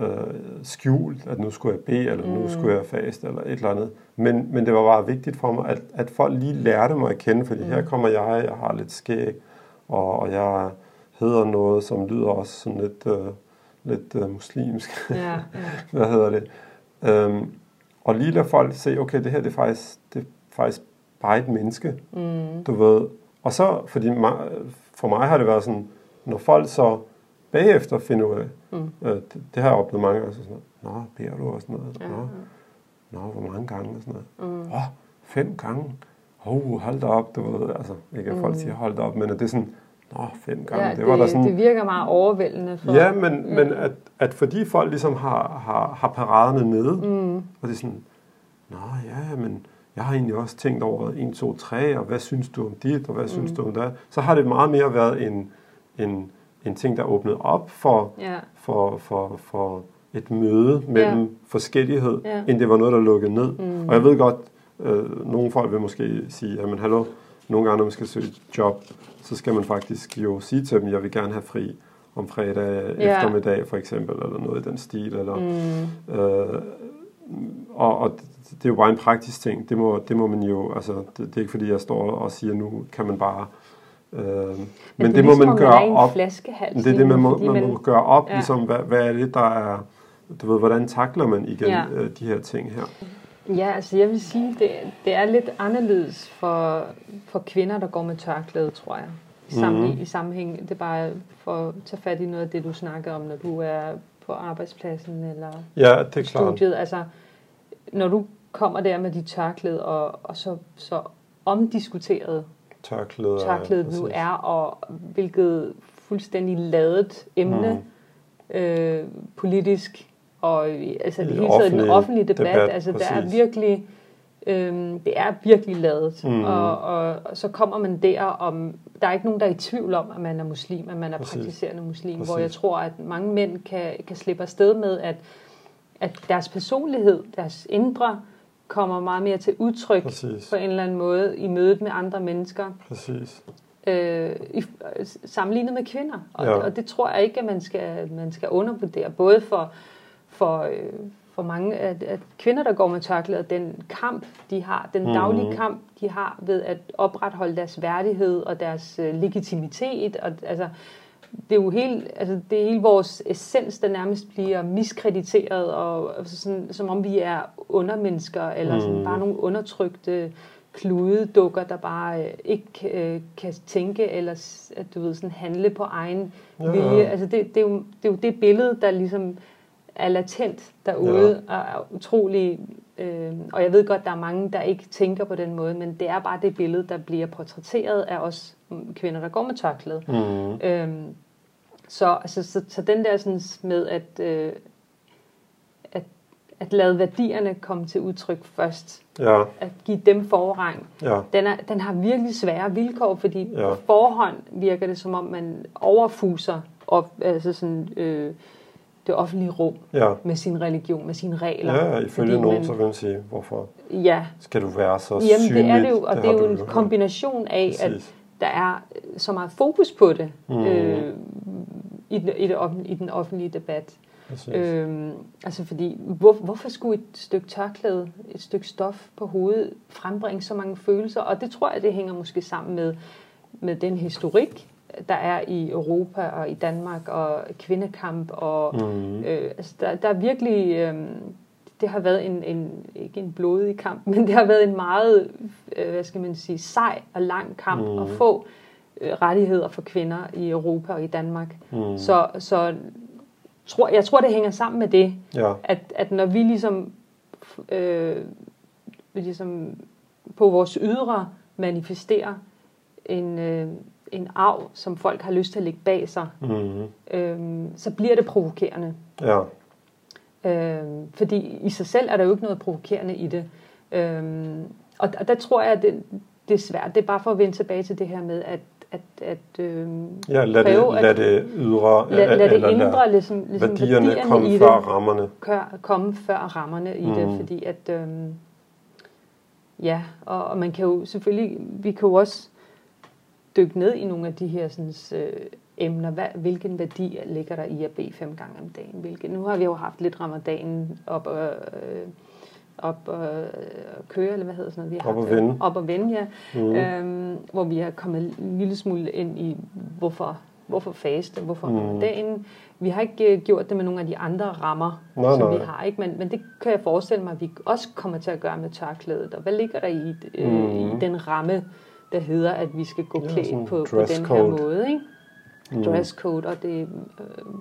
øh, skjult, at nu skulle jeg bede, eller nu Mm. skulle jeg faste, eller et eller andet. Men, men det var bare vigtigt for mig, at, at folk lige lærte mig at kende, fordi mm. her kommer jeg, jeg har lidt skæg, og, og jeg hedder noget, som lyder også sådan lidt, øh, lidt øh, muslimsk. Ja, ja. Hvad hedder det? Øhm, og lige lade folk se, okay, det her det er faktisk, det er faktisk bare et menneske. Mm. Du ved, og så, fordi ma- for mig har det været sådan, når folk så bagefter finder ud af, Mm. øh, det, det har jeg oplevet mange gange, så sådan noget, nå, beder du og sådan noget, Ja. nå, nå, hvor mange gange og sådan noget, Mm. åh, fem gange, oh, hold da op, du ved, altså, ikke at folk Mm. siger hold da op, men at det er sådan, nå, fem gange, Ja, det, det, var der sådan, det virker meget overvældende for... Ja, men, men at, at fordi folk ligesom har, har, har paraderne nede, Mm. og det er sådan, nå ja, men jeg har egentlig også tænkt over 1, 2, 3, og hvad synes du om dit, og hvad mm. synes du om det? Så har det meget mere været en, en, en ting, der er åbnet op for, Ja. for, for, for et møde mellem Ja. forskellighed, Ja. end det var noget, der lukkede ned. Mm. Og jeg ved godt, øh, nogle folk vil måske sige, jamen hallo, nogle gange, når man skal søge et job, så skal man faktisk jo sige til dem, jeg vil gerne have fri om fredag Ja. eftermiddag for eksempel, eller noget i den stil. Eller, Mm. øh, og, og det, det er jo bare en praktisk ting. Det må, det må man jo, altså, det, det er ikke fordi, jeg står og siger, nu kan man bare... Øh, men, men det, må ligesom, man om gøre op. Det er det, man må, man må gøre op, Ja. ligesom, hvad, hvad er det, der er, du ved, hvordan takler man igen ja. øh, de her ting her? Ja, altså jeg vil sige, det, det er lidt anderledes for, for kvinder, der går med tørklæde, tror jeg. I, sammen, mm. i, sammenhæng, det er bare for at tage fat i noget af det, du snakker om, når du er på arbejdspladsen eller ja, det er studiet. Klart. Altså, når du kommer der med dit tørklæde, og, og så, så omdiskuteret tørklæde, tørklædet nu er, og hvilket fuldstændig ladet emne mm. øh, politisk, og altså det hele taget den offentlige debat, debat altså præcis. der er virkelig Øhm, det er virkelig lavet. Mm. Og, og, og så kommer man der om, der er ikke nogen, der er i tvivl om, at man er muslim, at man er Præcis. praktiserende muslim, Præcis. hvor jeg tror, at mange mænd kan, kan slippe afsted med, at, at deres personlighed, deres indre, kommer meget mere til udtryk Præcis. på en eller anden måde i mødet med andre mennesker. Præcis. Øh, i, sammenlignet med kvinder. Og, ja. og det tror jeg ikke, at man skal, man skal undervurdere. Både for, for, øh, for mange at, at kvinder, der går med tørklæder, den kamp, de har, den mm-hmm. daglige kamp, de har ved at opretholde deres værdighed og deres øh, legitimitet. Og, altså, det er jo helt, altså, det er hele vores essens, der nærmest bliver miskrediteret, og altså sådan, som om vi er undermennesker, eller sådan, mm. bare nogle undertrykte kludedukker, der bare øh, ikke øh, kan tænke, eller at du ved, sådan handle på egen ja. vilje. Altså, det, det, er jo, det er jo det billede, der ligesom er latent derude, ja. og er utrolig... Øh, og jeg ved godt, der er mange, der ikke tænker på den måde, men det er bare det billede, der bliver portrætteret af os kvinder, der går med tørklæde. Mm. Øh, så, altså, så, så den der sådan med at, øh, at, at lade værdierne komme til udtryk først, ja. at give dem forrang, ja. den, er, den har virkelig svære vilkår, fordi ja. på forhånd virker det som om, man overfuser op, altså sådan, øh, det offentlige rum ja. med sin religion, med sine regler. Ja, ifølge nogen, så vil man sige, hvorfor ja. skal du være så Jamen, synlig? det er det jo, og det, det er jo en kombination af, Præcis. at der er så meget fokus på det mm. øh, i, den, i, det offentlige, i den offentlige debat. Øhm, altså fordi, hvor, hvorfor skulle et stykke tørklæde, et stykke stof på hovedet frembringe så mange følelser? Og det tror jeg, det hænger måske sammen med, med den historik, der er i Europa og i Danmark, og kvindekamp, og mm. øh, altså der, der er virkelig, øh, det har været en, en, ikke en blodig kamp, men det har været en meget, øh, hvad skal man sige, sej og lang kamp mm. at få øh, rettigheder for kvinder i Europa og i Danmark. Mm. Så, så tror, jeg tror, det hænger sammen med det, ja. at, at når vi ligesom, øh, ligesom på vores ydre manifesterer en, øh, en arv, som folk har lyst til at lægge bag sig, mm. øhm, så bliver det provokerende. Ja. Øhm, fordi i sig selv er der jo ikke noget provokerende i det. Øhm, og, og der tror jeg, at det, det er svært. Det er bare for at vende tilbage til det her med, at at, at øhm, ja, lad, prøve, det, lad det ydre, lad, lad det indre, ligesom, ligesom værdierne, værdierne komme i før det, rammerne. Kør, komme før rammerne i mm. det, fordi at, øhm, ja, og, og man kan jo selvfølgelig, vi kan jo også dykke ned i nogle af de her sådan, øh, emner. Hvad, hvilken værdi ligger der i at bede fem gange om dagen? Hvilken, nu har vi jo haft lidt ramadan op, øh, op og øh, køre, eller hvad hedder sådan noget? Vi har op og vende. Op og vende, ja. Mm. Øhm, hvor vi har kommet en lille smule ind i, hvorfor, hvorfor faste, hvorfor mm. dagen. Vi har ikke øh, gjort det med nogle af de andre rammer, nej, som nej. vi har, ikke? Men, men det kan jeg forestille mig, at vi også kommer til at gøre med tørklædet. Og hvad ligger der i, øh, mm. i den ramme, der hedder, at vi skal gå ja, klædt på, på den her måde. Ikke? Mm. Dresscode, og det øh,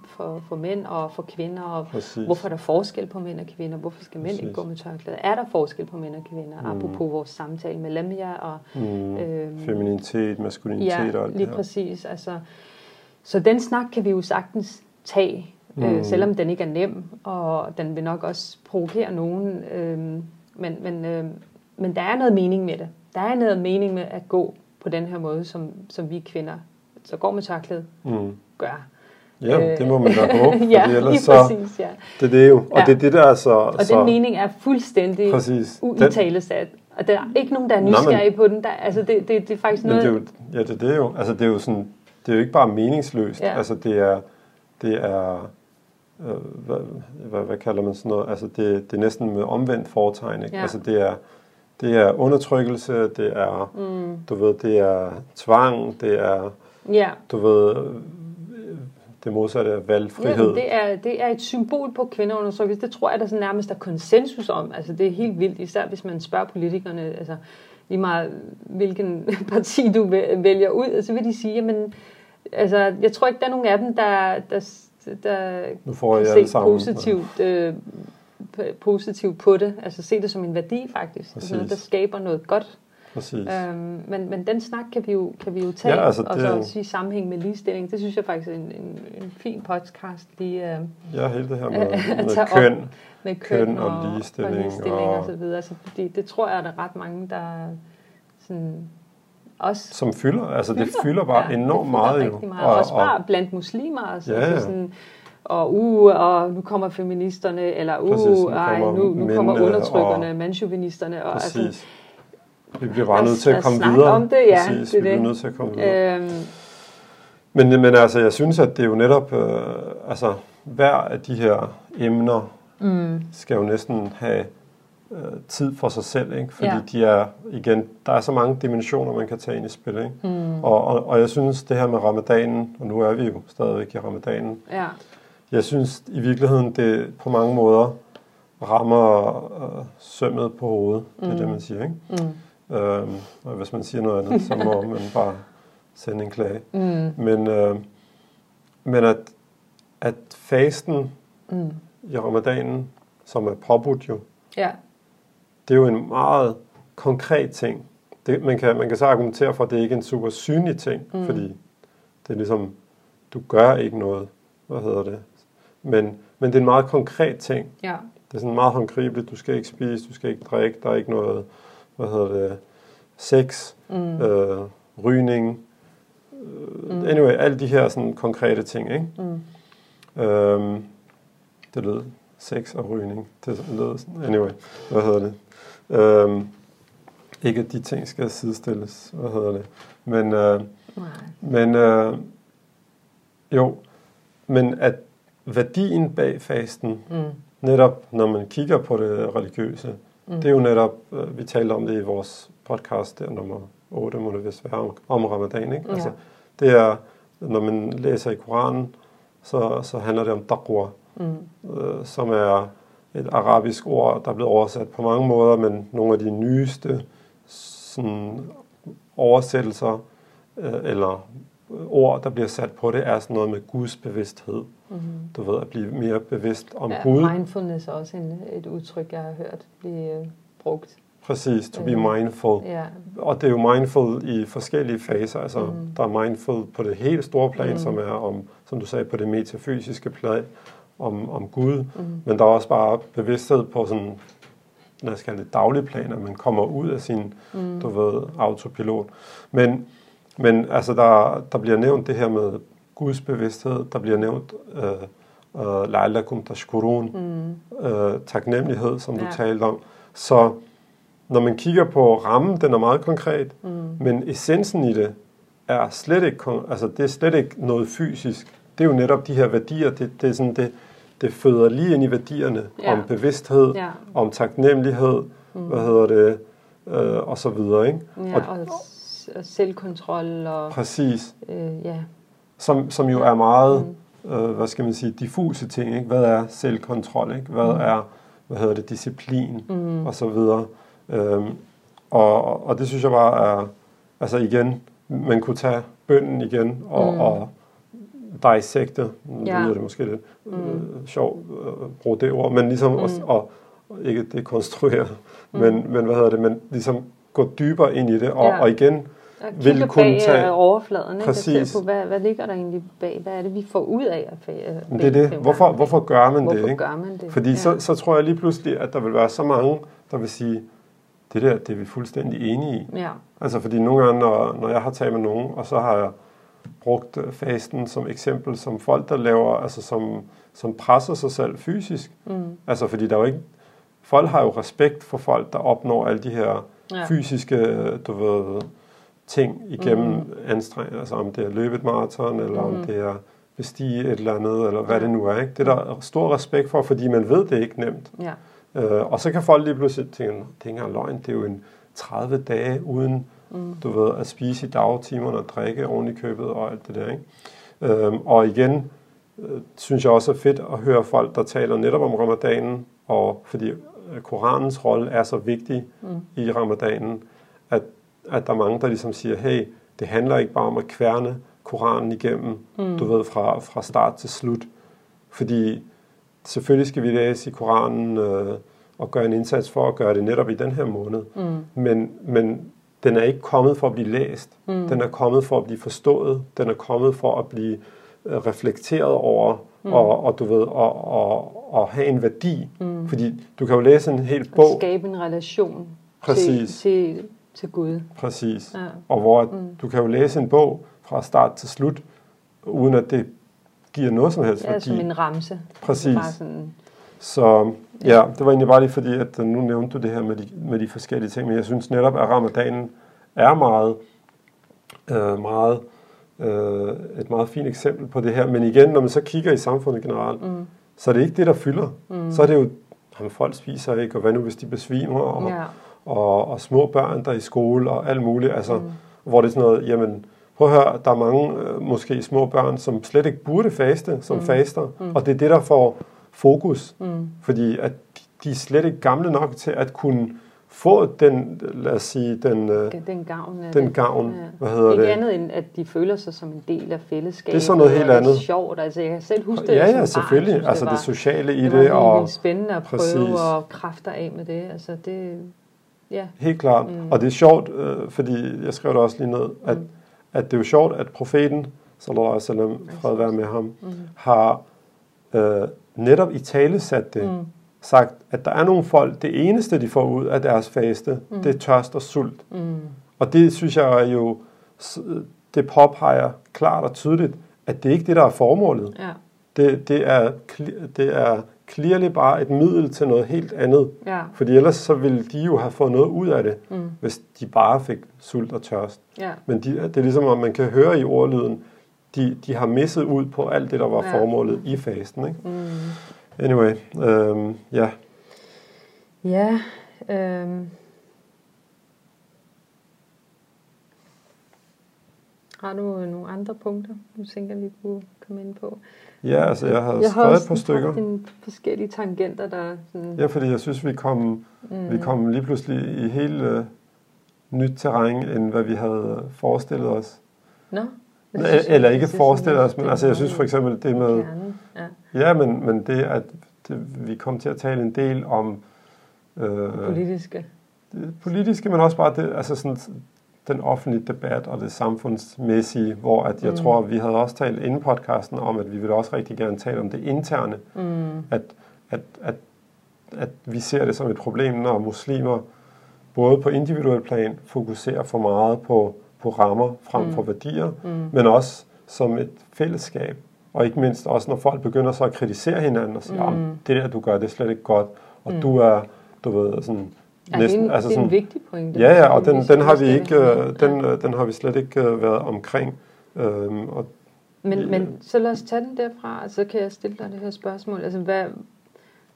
for, for mænd og for kvinder, og Præcis. hvorfor er der forskel på mænd og kvinder, hvorfor skal mænd Præcis. ikke gå med tørklæde? Er der forskel på mænd og kvinder, mm. apropos vores samtale med Lemja? Og, mm. øh, Feminitet, maskulinitet ja, og alt lige præcis. Altså, så den snak kan vi jo sagtens tage, øh, mm. øh, selvom den ikke er nem, og den vil nok også provokere nogen, øh, men, men, øh, men der er noget mening med det der er noget mening med at gå på den her måde, som, som vi kvinder, så går med tørklæde, mm. gør. Ja, det må man da håbe, fordi ja, ellers så, præcis, ja. det er det jo. Og ja. det er det, der er så... Og så, den mening er fuldstændig uitalesat. Og der er ikke nogen, der er nysgerrige på den. Der, altså, det, det, det er faktisk noget... Men det er jo, ja, det, det er jo. Altså, det er jo sådan... Det er jo ikke bare meningsløst. Ja. Altså, det er... Det er øh, hvad, hvad, hvad kalder man sådan noget? Altså, det, det er næsten med omvendt foretegn. Ikke? Ja. Altså, det er det er undertrykkelse, det er, mm. du ved, det er tvang, det er, ja. du ved, det modsatte af valgfrihed. Ja, det, er, det er et symbol på kvindeundertrykkelse. Det tror jeg, der så nærmest er konsensus om. Altså, det er helt vildt, især hvis man spørger politikerne, altså, lige meget hvilken parti du vælger ud, så vil de sige, jamen, altså, jeg tror ikke, der er nogen af dem, der, der, der nu får jeg kan se positivt, øh, positivt på det. Altså se det som en værdi faktisk. Altså, der skaber noget godt Præcis. Øhm, men, men den snak kan vi jo, kan vi jo tage, ja, altså og så også i sammenhæng med ligestilling. Det synes jeg faktisk er en, en, en fin podcast lige øh, Ja, hele det her med, med køn, op, med køn, køn og, og ligestilling. Og, ligestilling og, og så videre. Altså, fordi det tror jeg, at der er ret mange, der sådan, også som fylder. Altså fylder. det fylder bare ja, enormt meget. Jo. meget. Og, også bare og, blandt muslimer. Altså, ja, ja. Altså sådan, og uh, og nu kommer feministerne, eller uh, Præcis, nu ej, nu, nu kommer undertrykkerne, og, mandsjuvenisterne. Og, altså, vi bliver bare nødt til at komme videre. om det, ja. Præcis, det vi bliver det. nødt til at komme videre. Øhm. Men, men altså, jeg synes, at det er jo netop, øh, altså, hver af de her emner mm. skal jo næsten have øh, tid for sig selv, ikke? fordi ja. de er, igen, der er så mange dimensioner, man kan tage ind i spil. Ikke? Mm. Og, og, og jeg synes, det her med ramadanen, og nu er vi jo stadigvæk i ramadanen, ja. Jeg synes i virkeligheden, det på mange måder rammer øh, sømmet på hovedet, mm. det er det, mm. man siger. Ikke? Mm. Øhm, og hvis man siger noget andet, så må man bare sende en klage. Mm. Men, øh, men at, at fasten mm. i ramadanen, som er påbudt jo, ja. det er jo en meget konkret ting. Det, man, kan, man kan så argumentere for, at det ikke er en super synlig ting, mm. fordi det er ligesom, du gør ikke noget, hvad hedder det, men, men det er en meget konkret ting. Ja. Det er sådan meget håndgribeligt, du skal ikke spise, du skal ikke drikke, der er ikke noget, hvad hedder det, sex, mm. øh, rygning, øh, mm. anyway, alle de her sådan konkrete ting, ikke? Mm. Øhm, det lød sex og rygning, det lød sådan, anyway, hvad hedder det? Øhm, ikke at de ting skal sidestilles, hvad hedder det? Men, øh, men øh, jo, men at værdien bag fasten, mm. netop når man kigger på det religiøse, Mm. Det er jo netop, øh, vi talte om det i vores podcast, der nummer 8 må det vist være, om, om ramadan. Ikke? Ja. Altså, det er, når man læser i Koranen, så, så handler det om taqwa, mm. øh, som er et arabisk ord, der er blevet oversat på mange måder, men nogle af de nyeste sådan, oversættelser, øh, eller ord, der bliver sat på det, er sådan noget med Guds bevidsthed. Mm-hmm. Du ved, at blive mere bevidst om ja, Gud. Mindfulness er også en, et udtryk, jeg har hørt blive uh, brugt. Præcis, to be øh, mindful. Ja. Og det er jo mindful i forskellige faser. Altså, mm. der er mindful på det helt store plan, mm. som er om, som du sagde, på det metafysiske plan, om, om Gud. Mm. Men der er også bare bevidsthed på sådan, lad os kalde det daglig plan, at man kommer ud af sin, mm. du ved, autopilot. Men, men altså, der, der bliver nævnt det her med Guds bevidsthed, der bliver nævnt øh, øh, la'allakum tashkurun, mm. øh, taknemmelighed, som ja. du talte om. Så når man kigger på rammen, den er meget konkret, mm. men essensen i det er slet ikke, altså det er slet ikke noget fysisk. Det er jo netop de her værdier, det, det er sådan det, det føder lige ind i værdierne ja. om bevidsthed, ja. om taknemmelighed, mm. hvad hedder det, øh, og så videre, ikke? Ja, og, og selvkontrol og... Præcis. Øh, ja som, som jo er meget, mm. øh, hvad skal man sige, diffuse ting. Ikke? Hvad er selvkontrol? Ikke? Hvad mm. er, hvad hedder det, disciplin? Mm. Og så videre. Øhm, og, og det synes jeg bare er, altså igen, man kunne tage bønden igen og, mm. og dissecte, ja. lyder det måske lidt mm. øh, sjovt at øh, bruge det ord, men ligesom mm. også, og, og ikke dekonstruere, mm. men, men hvad hedder det, men ligesom gå dybere ind i det, og, ja. og igen vil kunne bag tage... Øh, overfladen, ikke? Præcis. På, hvad, hvad ligger der egentlig bag? Hvad er det, vi får ud af at bag, Det er det. Hvorfor, hvorfor gør man hvorfor det? Ikke? Gør man det? Fordi ja. så, så tror jeg lige pludselig, at der vil være så mange, der vil sige, det der, det er vi fuldstændig enige i. Ja. Altså fordi nogle gange, når, når jeg har talt med nogen, og så har jeg brugt øh, fasten som eksempel, som folk, der laver, altså som, som presser sig selv fysisk. Mm. Altså fordi der er jo ikke, folk har jo respekt for folk, der opnår alle de her ja. fysiske, du ved, ting igennem mm. anstrengelse, altså om det er løbet maraton, eller mm. om det er bestige et eller andet, eller hvad ja. det nu er. Ikke? Det er der stor respekt for, fordi man ved, det er ikke nemt. Ja. Øh, og så kan folk lige pludselig tænke, det er ikke løgn, det er jo en 30 dage uden, mm. du ved, at spise i dagtimerne og drikke i købet og alt det der. Ikke? Øh, og igen, øh, synes jeg også er fedt at høre folk, der taler netop om ramadanen, og fordi Koranens rolle er så vigtig mm. i ramadanen, at, at der er mange, der ligesom siger, hey, det handler ikke bare om at kværne Koranen igennem, mm. du ved, fra, fra start til slut. Fordi selvfølgelig skal vi læse i Koranen øh, og gøre en indsats for at gøre det netop i den her måned. Mm. Men, men den er ikke kommet for at blive læst. Mm. Den er kommet for at blive forstået. Den er kommet for at blive øh, reflekteret over mm. og, og du ved og, og, og have en værdi. Mm. Fordi du kan jo læse en hel bog. Og skabe en relation Præcis. til, til, til Gud. Præcis. Ja. Og hvor mm. du kan jo læse en bog fra start til slut, uden at det giver noget som helst ja, værdi. som en ramse. Præcis. Bare sådan, så ja, det var egentlig bare lige fordi, at nu nævnte du det her med de, med de forskellige ting, men jeg synes netop, at ramadanen er meget, øh, meget øh, et meget fint eksempel på det her. Men igen, når man så kigger i samfundet generelt, mm. så er det ikke det, der fylder. Mm. Så er det jo, at folk spiser ikke, og hvad nu hvis de besvimer, og, ja. og, og små børn, der er i skole, og alt muligt. Altså, mm. Hvor det er sådan noget, jamen, prøv at høre, der er mange øh, måske små børn, som slet ikke burde faste, som mm. faster. Mm. Og det er det, der får fokus. Mm. Fordi at de er slet ikke gamle nok til at kunne få den, lad os sige, den, øh, den gavn, den gavn ja. hvad hedder Ikke det? andet end, at de føler sig som en del af fællesskabet. Det er sådan noget helt andet. Det er sjovt, altså jeg kan selv huske det Ja, ja, selvfølgelig, barn, altså det, var, det sociale i det. Det var og, spændende at prøve præcis. at kræfter af med det, altså det, ja. Helt klart, mm. og det er sjovt, øh, fordi jeg skrev det også lige ned, at, mm. at det er jo sjovt, at profeten, sallallahu alaihi wasallam, fred være med ham, mm. har øh, netop i tale sat det, mm sagt, at der er nogle folk, det eneste, de får ud af deres faste, mm. det er tørst og sult. Mm. Og det synes jeg jo, det påpeger klart og tydeligt, at det ikke er det, der er formålet. Ja. Det, det, er, det er clearly bare et middel til noget helt andet. Ja. Fordi ellers så ville de jo have fået noget ud af det, mm. hvis de bare fik sult og tørst. Ja. Men de, det er ligesom, at man kan høre i ordlyden, de, de har misset ud på alt det, der var ja. formålet i fasten. Ikke? Mm. Anyway, øhm, ja. Ja, øhm. Har du nogle andre punkter, du tænker, vi kunne komme ind på? Ja, altså jeg har jeg skrevet har et par stykker. Jeg har forskellige tangenter, der sådan... Ja, fordi jeg synes, vi kom, mm. vi kom lige pludselig i helt uh, nyt terræn, end hvad vi havde forestillet os. Nå? No, Eller ikke forestillet os, men altså jeg synes for eksempel det med... Ja, ja men, men det, at det, vi kom til at tale en del om... Øh, politiske. Det politiske, men også bare det, altså sådan, den offentlige debat og det samfundsmæssige, hvor at jeg mm. tror, at vi havde også talt inden podcasten om, at vi ville også rigtig gerne tale om det interne. Mm. At, at, at, at vi ser det som et problem, når muslimer både på individuel plan fokuserer for meget på, på rammer frem mm. for værdier, mm. men også som et fællesskab og ikke mindst også, når folk begynder så at kritisere hinanden og sige, mm. det der, du gør, det er slet ikke godt. Og mm. du er, du ved, sådan... Ja, næsten, det er en, altså det er en vigtig pointe. Ja, ja, og den, den, har vi ikke, øh, den, ja. den har vi slet ikke øh, været omkring. Øhm, og, men, men så lad os tage den derfra, og så kan jeg stille dig det her spørgsmål. Altså, hvad,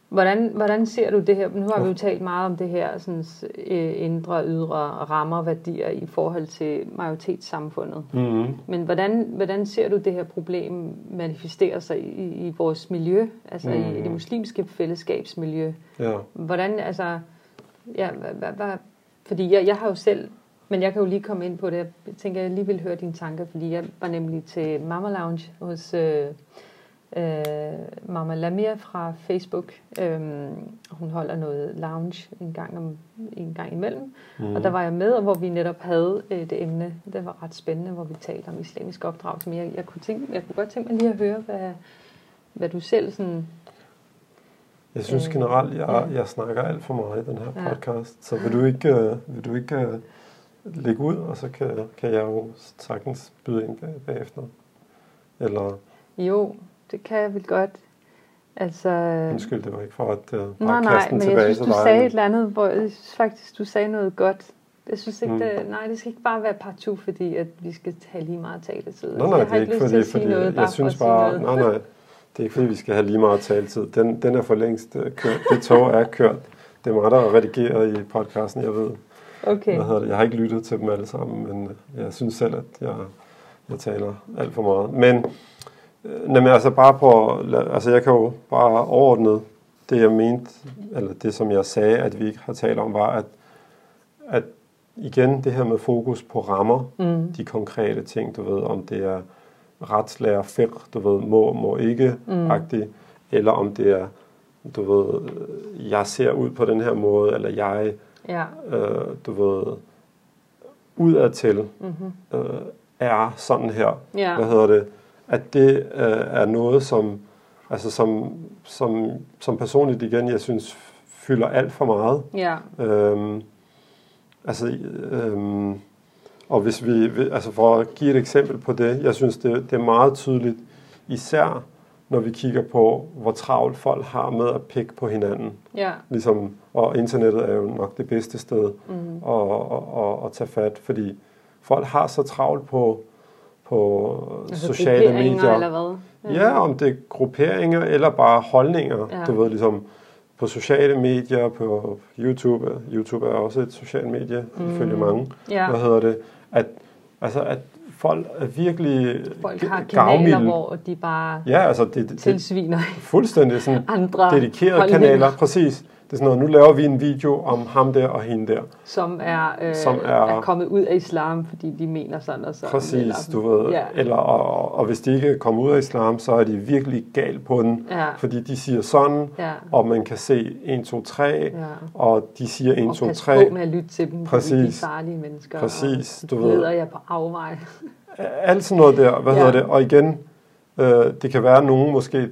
Hvordan, hvordan ser du det her? Nu har vi jo talt meget om det her sådan, øh, indre, ydre rammer, værdier i forhold til majoritetssamfundet. Mm-hmm. Men hvordan, hvordan ser du det her problem manifestere sig i, i vores miljø, altså mm-hmm. i, i det muslimske fællesskabsmiljø? Ja. Hvordan, altså, ja, hvad, hvad, fordi jeg, jeg har jo selv, men jeg kan jo lige komme ind på det, jeg tænker, jeg lige vil høre dine tanker, fordi jeg var nemlig til Mama Lounge hos... Øh, øh, Mama Lamia fra Facebook. Øh, hun holder noget lounge en gang, om, en gang imellem. Mm. Og der var jeg med, og hvor vi netop havde øh, det emne. Det var ret spændende, hvor vi talte om islamisk opdragelse. Men jeg, jeg, kunne, tænke, jeg kunne godt tænke mig lige at høre, hvad, hvad du selv sådan... Jeg synes øh, generelt, jeg, ja. jeg snakker alt for meget i den her podcast. Så vil du ikke, øh, vil du ikke øh, lægge ud, og så kan, kan jeg jo sagtens byde ind bag, bagefter. Eller... Jo, det kan jeg vel godt. Altså, Undskyld, det var ikke for at uh, bare nej, nej, men jeg synes, du sagde et eller andet, hvor jeg synes faktisk, du sagde noget godt. Jeg synes ikke, mm. det, nej, det skal ikke bare være partout, fordi at vi skal have lige meget taletid. Nej, nej, det er ikke fordi, fordi noget, jeg synes bare, nej, nej, det er ikke fordi, vi skal have lige meget taletid. Den, den er for længst uh, kørt. Det tog er kørt. Det er mig, der har redigeret i podcasten, jeg ved. Okay. Hvad hedder det? Jeg har ikke lyttet til dem alle sammen, men jeg synes selv, at jeg, jeg taler alt for meget. Men Øh, Jamen altså bare på, altså jeg kan jo bare overordnet det jeg mente, eller det som jeg sagde, at vi ikke har talt om, var, at, at igen det her med fokus på rammer, mm. de konkrete ting, du ved, om det er retslærer, fik, du ved, må, må ikke, mm. agtigt, eller om det er, du ved, jeg ser ud på den her måde, eller jeg, ja. øh, du ved, udadtil mm-hmm. øh, er sådan her. Ja. Hvad hedder det? At det øh, er noget, som, altså som, som, som personligt igen, jeg synes, fylder alt for meget. Ja. Øhm, altså, øhm, og hvis vi, altså for at give et eksempel på det, jeg synes, det, det er meget tydeligt, især når vi kigger på, hvor travlt folk har med at pikke på hinanden. Ja. Ligesom, og internettet er jo nok det bedste sted mm. at, at, at, at tage fat, fordi folk har så travlt på, på altså sociale medier. eller hvad? Ja. ja, om det er grupperinger eller bare holdninger. Ja. Du ved, ligesom på sociale medier, på YouTube. YouTube er også et socialt medie, mm. ifølge mange. Ja. Hvad hedder det? At, altså, at folk er virkelig Folk har kanaler, hvor de bare ja, altså det, det, tilsviner fuldstændig sådan andre dedikerede holdninger. kanaler, præcis. Det er sådan noget, nu laver vi en video om ham der og hende der. Som er, øh, som er, er kommet ud af islam, fordi de mener sådan og sådan. Præcis, eller, du ved. Ja. Eller, og, og hvis de ikke kommer ud af islam, så er de virkelig galt på den. Ja. Fordi de siger sådan, ja. og man kan se 1, 2, 3, ja. og de siger 1, og 2, 3. Og på med at lytte til dem, Præcis. fordi de er farlige mennesker. Præcis, og du ved. leder jeg på afvej. Alt sådan noget der, hvad ja. hedder det? Og igen, øh, det kan være, at nogen måske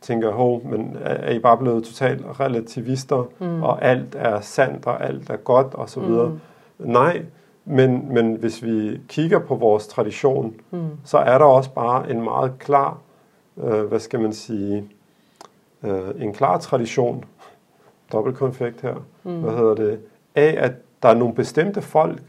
tænker, hov, men er I bare blevet totalt relativister, mm. og alt er sandt, og alt er godt, og så videre. Mm. Nej, men, men hvis vi kigger på vores tradition, mm. så er der også bare en meget klar, øh, hvad skal man sige, øh, en klar tradition, dobbeltkonfekt her, mm. hvad hedder det, af at der er nogle bestemte folk,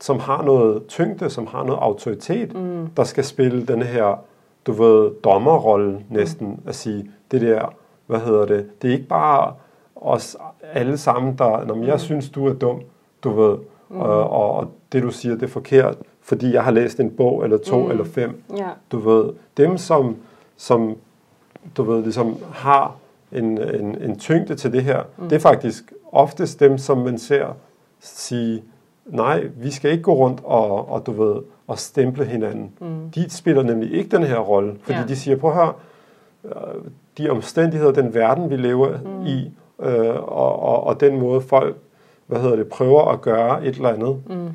som har noget tyngde, som har noget autoritet, mm. der skal spille den her du ved, dommerrolle næsten, mm. at sige, det der, hvad hedder det, det er ikke bare os alle sammen, der, når jeg mm. synes, du er dum, du ved, mm. og, og, og det du siger, det er forkert, fordi jeg har læst en bog, eller to, mm. eller fem, ja. du ved, dem som, som du ved, ligesom har en, en, en tyngde til det her, mm. det er faktisk oftest dem, som man ser sige, nej, vi skal ikke gå rundt og, og du ved, og stemple hinanden. Mm. De spiller nemlig ikke den her rolle, fordi ja. de siger, prøv høre, øh, de omstændigheder, den verden, vi lever mm. i, øh, og, og, og den måde folk, hvad hedder det, prøver at gøre et eller andet. Mm.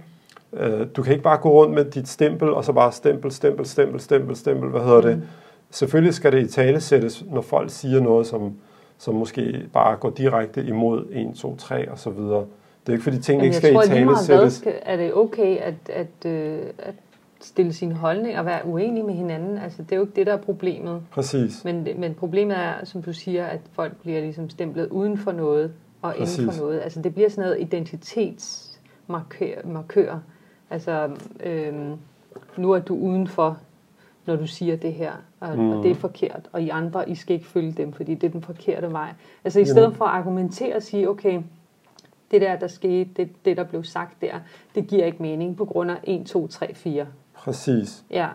Øh, du kan ikke bare gå rundt med dit stempel, og så bare stempel, stempel, stempel, stempel, stempel, hvad hedder mm. det. Selvfølgelig skal det i tale sættes, når folk siger noget, som, som måske bare går direkte imod 1, 2, 3 og så videre. Det er ikke fordi tingene ikke skal tror, i tale sættes. er det okay at, at, øh, at stille sin holdning og være uenig med hinanden. Altså, det er jo ikke det, der er problemet. Præcis. Men, men problemet er, som du siger, at folk bliver ligesom stemplet uden for noget og Præcis. inden for noget. Altså, det bliver sådan noget identitetsmarkør. Altså, øhm, nu er du udenfor, når du siger det her, og, mm. og det er forkert, og I andre, I skal ikke følge dem, fordi det er den forkerte vej. Altså, i stedet for at argumentere og sige, okay, det der, der skete, det, det der blev sagt der, det giver ikke mening på grund af 1, 2, 3, 4. Præcis. Ja.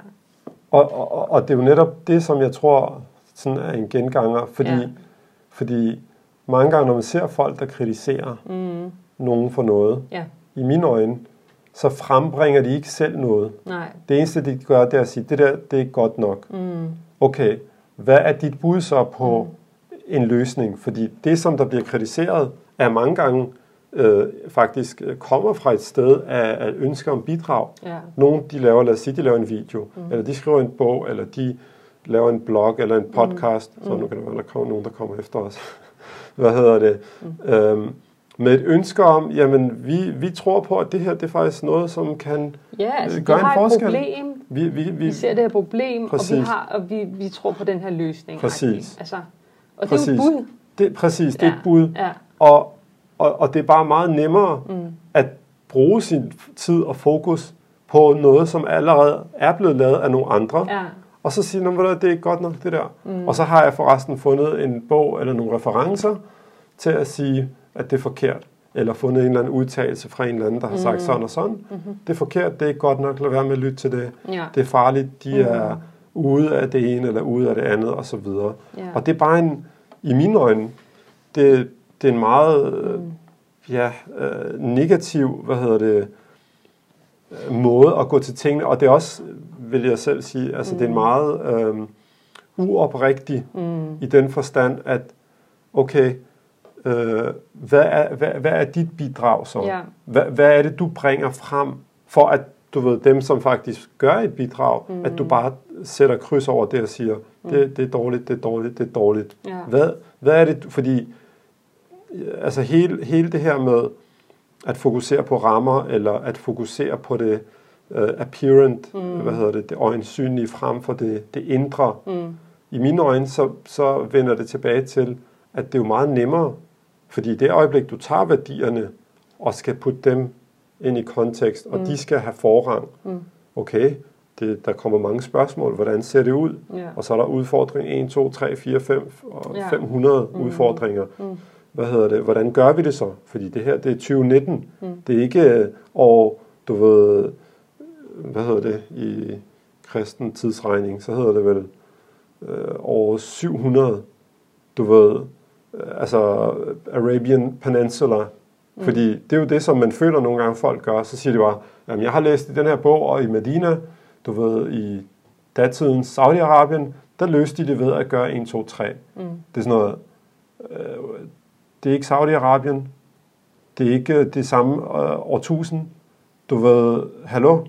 Og, og, og det er jo netop det, som jeg tror sådan er en genganger, fordi, ja. fordi mange gange, når man ser folk, der kritiserer mm. nogen for noget, ja. i mine øjne, så frembringer de ikke selv noget. Nej. Det eneste, de gør, det er at sige, det der, det er godt nok. Mm. Okay, hvad er dit bud så på mm. en løsning? Fordi det, som der bliver kritiseret, er mange gange øh, faktisk øh, kommer fra et sted af, af ønsker om bidrag. Ja. Nogle de laver, lad os sige, de laver en video, mm. eller de skriver en bog, eller de laver en blog eller en mm. podcast, mm. så nu kan det være, der kommer nogen, der kommer efter os. Hvad hedder det? Mm. Øhm, med et ønske om, jamen vi, vi tror på, at det her det er faktisk noget, som kan ja, altså, øh, gøre en forskel. Problem. Vi, vi, vi, vi ser det her problem, præcis. og, vi, har, og vi, vi tror på den her løsning. Præcis. Altså, og præcis. det er jo et bud. Det, præcis, det er et bud. Ja. Og, og, og det er bare meget nemmere mm. at bruge sin tid og fokus på noget, som allerede er blevet lavet af nogle andre. Ja. Og så sige, at det er godt nok det der. Mm. Og så har jeg forresten fundet en bog eller nogle referencer til at sige, at det er forkert. Eller fundet en eller anden udtalelse fra en eller anden, der har mm. sagt sådan og sådan. Mm-hmm. Det er forkert, det er ikke godt nok, lad være med at lytte til det. Ja. Det er farligt, de mm. er ude af det ene eller ude af det andet og så videre. Ja. Og det er bare en, i mine øjne, det, det er en meget øh, ja, øh, negativ, hvad hedder det, øh, måde at gå til tingene, og det er også, vil jeg selv sige, altså det er en meget øh, uoprigtig Mm. i den forstand, at okay, øh, hvad, er, hvad, hvad er dit bidrag så? Ja. Hvad, hvad er det, du bringer frem, for at du ved, dem, som faktisk gør et bidrag, mm. at du bare sætter kryds over det og siger, det, det er dårligt, det er dårligt, det er dårligt. Ja. Hvad, hvad er det, fordi altså hele, hele det her med at fokusere på rammer, eller at fokusere på det uh, apparent, mm. hvad hedder det, det øjensynlige frem for det, det indre, Mm. i mine øjne, så, så vender det tilbage til, at det er jo meget nemmere, fordi i det øjeblik, du tager værdierne og skal putte dem ind i kontekst, og mm. de skal have forrang, Mm. okay, det, der kommer mange spørgsmål, hvordan ser det ud? Ja. Og så er der udfordring 1, 2, 3, 4, 5 og Ja. 500 mm. udfordringer. Mm. Hvad hedder det? Hvordan gør vi det så? Fordi det her, det er 2019. Mm. Det er ikke øh, år, du ved, hvad hedder det i kristen tidsregning, så hedder det vel øh, år 700, du ved, øh, altså Arabian Peninsula. Mm. Fordi det er jo det, som man føler nogle gange, folk gør. Så siger de bare, jamen jeg har læst i den her bog, og i Medina, du ved, i datidens Saudi-Arabien, der løste de det ved at gøre 1, 2, 3. Mm. Det er sådan noget, øh, det er ikke Saudi-Arabien, det er ikke det samme øh, årtusind. Du ved, hallo?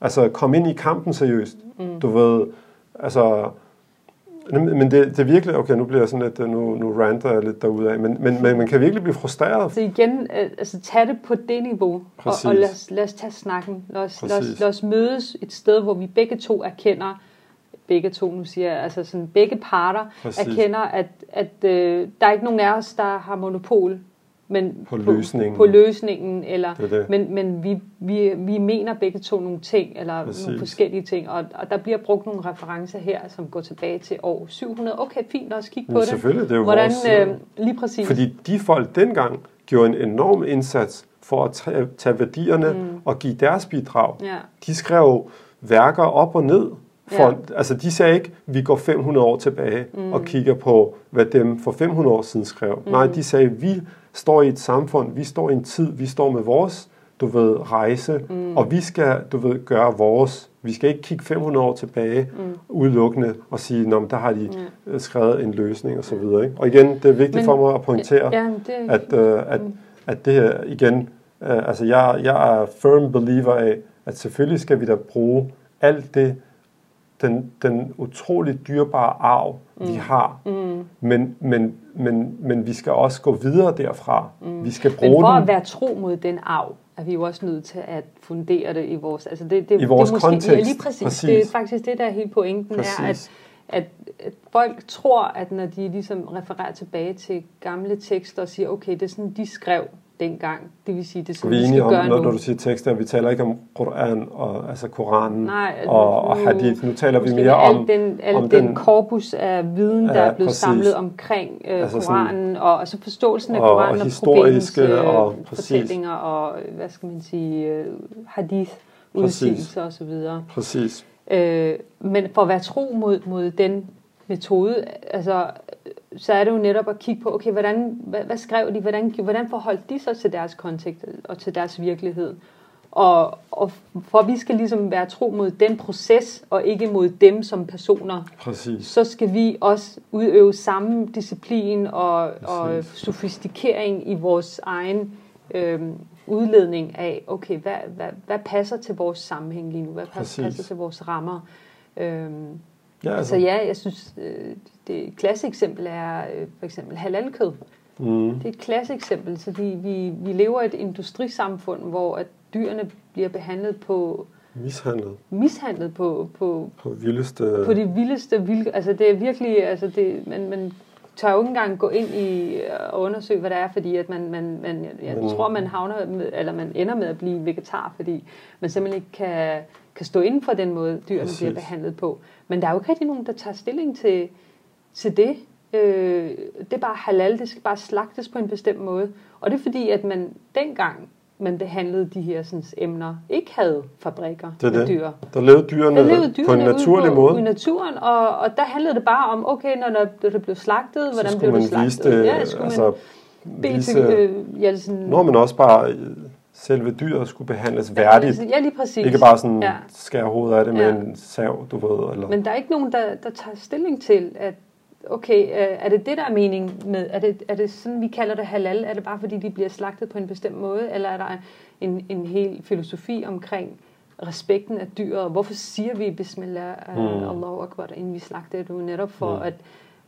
Altså, kom ind i kampen seriøst. Mm. Du ved, altså... Men det, det er virkelig... Okay, nu bliver jeg sådan lidt... Nu, nu ranter jeg lidt derudad. Men, men, men man kan virkelig blive frustreret. Så igen, øh, altså tag det på det niveau, og, Præcis. og lad, os, lad os tage snakken. Lad os, lad, Præcis. os, lad os mødes et sted, hvor vi begge to erkender, begge to nu siger altså sådan begge parter Præcis. erkender, at, at øh, der er ikke nogen af os, der har monopol men På løsningen. på løsningen eller, Det det. men, men vi, vi, vi mener begge to nogle ting, eller Præcis. nogle forskellige ting, og, og der bliver brugt nogle referencer her, som går tilbage til år 700. Okay, fint, lad os kigge på Men det. selvfølgelig, det er jo Hvordan, vores, øh, øh, lige præcis. Fordi de folk dengang gjorde en enorm indsats for at tage, tage værdierne mm. og give deres bidrag. ja. De skrev værker op og ned. For, Ja. Altså de sagde ikke, vi går 500 år tilbage mm. og kigger på, hvad dem for 500 år siden skrev. Mm. Nej, de sagde, vi står i et samfund, vi står i en tid, vi står med vores, du ved, rejse, mm. og vi skal, du ved, gøre vores. Vi skal ikke kigge 500 år tilbage mm. udelukkende og sige, Nå, men der har de mm. skrevet en løsning og så videre. Ikke? Og igen, det er vigtigt Men- for mig at pointere, Ja, det, at, øh, at, at det her igen, øh, altså jeg, jeg er firm believer af, at selvfølgelig skal vi da bruge alt det, den, den utroligt dyrebare arv, mm. vi har. Mm. Men, men, men, men vi skal også gå videre derfra. Mm. Vi skal Men bruge for den. at være tro mod den arv, er vi jo også nødt til at fundere det i vores... Altså det, det, I vores det er måske, kontekst. Ja, lige præcis. Præcis. Det er faktisk det, der er hele pointen, er, at, Præcis. at, at folk tror, at når de ligesom refererer tilbage til gamle tekster og siger, okay, det er sådan, de skrev dengang. Det vil sige, det er sådan, vi vi skal om, gøre når, nu. når du siger tekster, vi taler ikke om Koran og altså Koranen Nej, og, og nu- hadith. Nu taler vi mere om, den, al om den, den- korpus af viden, der Ja, er blevet præcis. samlet omkring øh, Altså Koranen, og, og så forståelsen af og- og Koranen og, historiske profetens, øh, og- præcis. fortællinger og, hvad skal man sige, øh, hadith, udsigelser og så videre. præcis. Øh, men for at være tro mod, mod den metode, altså, så er det jo netop at kigge på, okay, hvordan, hvad, hvad skrev de, hvordan, hvordan forholdt de sig til deres kontekst og til deres virkelighed? Og, og for at vi skal ligesom være tro mod den proces, og ikke mod dem som personer, Præcis. så skal vi også udøve samme disciplin og, og sofistikering i vores egen øhm, udledning af, okay, hvad, hvad, hvad passer til vores sammenhæng lige nu? Hvad passer, passer til vores rammer? Øhm, Ja, altså. Så ja, jeg synes, øh, det et klasse eksempel er øh, for eksempel halalkød. Mm. Det er et klasse eksempel, så vi, vi, lever i et industrisamfund, hvor at dyrene bliver behandlet på, Mishandlet mishandlet på, på, på vildeste... på de vildeste vilkår. Altså det er virkelig, altså det, man, man tør jo ikke engang gå ind i øh, og undersøge, hvad det er, fordi at man, man, man jeg Men- tror, man havner med, eller man ender med at blive vegetar, fordi man simpelthen ikke kan, kan stå inden for den måde, dyrene Præcis. bliver behandlet på. Men der er jo ikke rigtig nogen, der tager stilling til, til det. Øh, det er bare halal, det skal bare slagtes på en bestemt måde. Og det er fordi, at man dengang man behandlede de her sådan, emner, ikke havde fabrikker Det med det. dyr. Der levede dyrene, Der levede på en dyrene naturlig på, måde. i naturen, og, og der handlede det bare om, okay, når der, når det blev slagtet, så hvordan blev det slagtet? det, ja, skulle altså, man vise, til, øh, ja, sådan, når man også bare øh, selve dyret skulle behandles værdigt. Ja, lige præcis. Ikke bare sådan Ja. skære hovedet af det med Ja. en sav, du ved. Eller, Men der er ikke nogen, der, der tager stilling til, at okay, øh, er det det, der er mening med, er det, er det sådan, vi kalder det halal? Er det bare fordi, de bliver slagtet på en bestemt måde? Eller er der en, en hel filosofi omkring respekten af dyret? Og Hvorfor siger vi bismillah, Mm. mm. Allahu Akbar, inden vi slagter det? Jo netop for, Mm. at,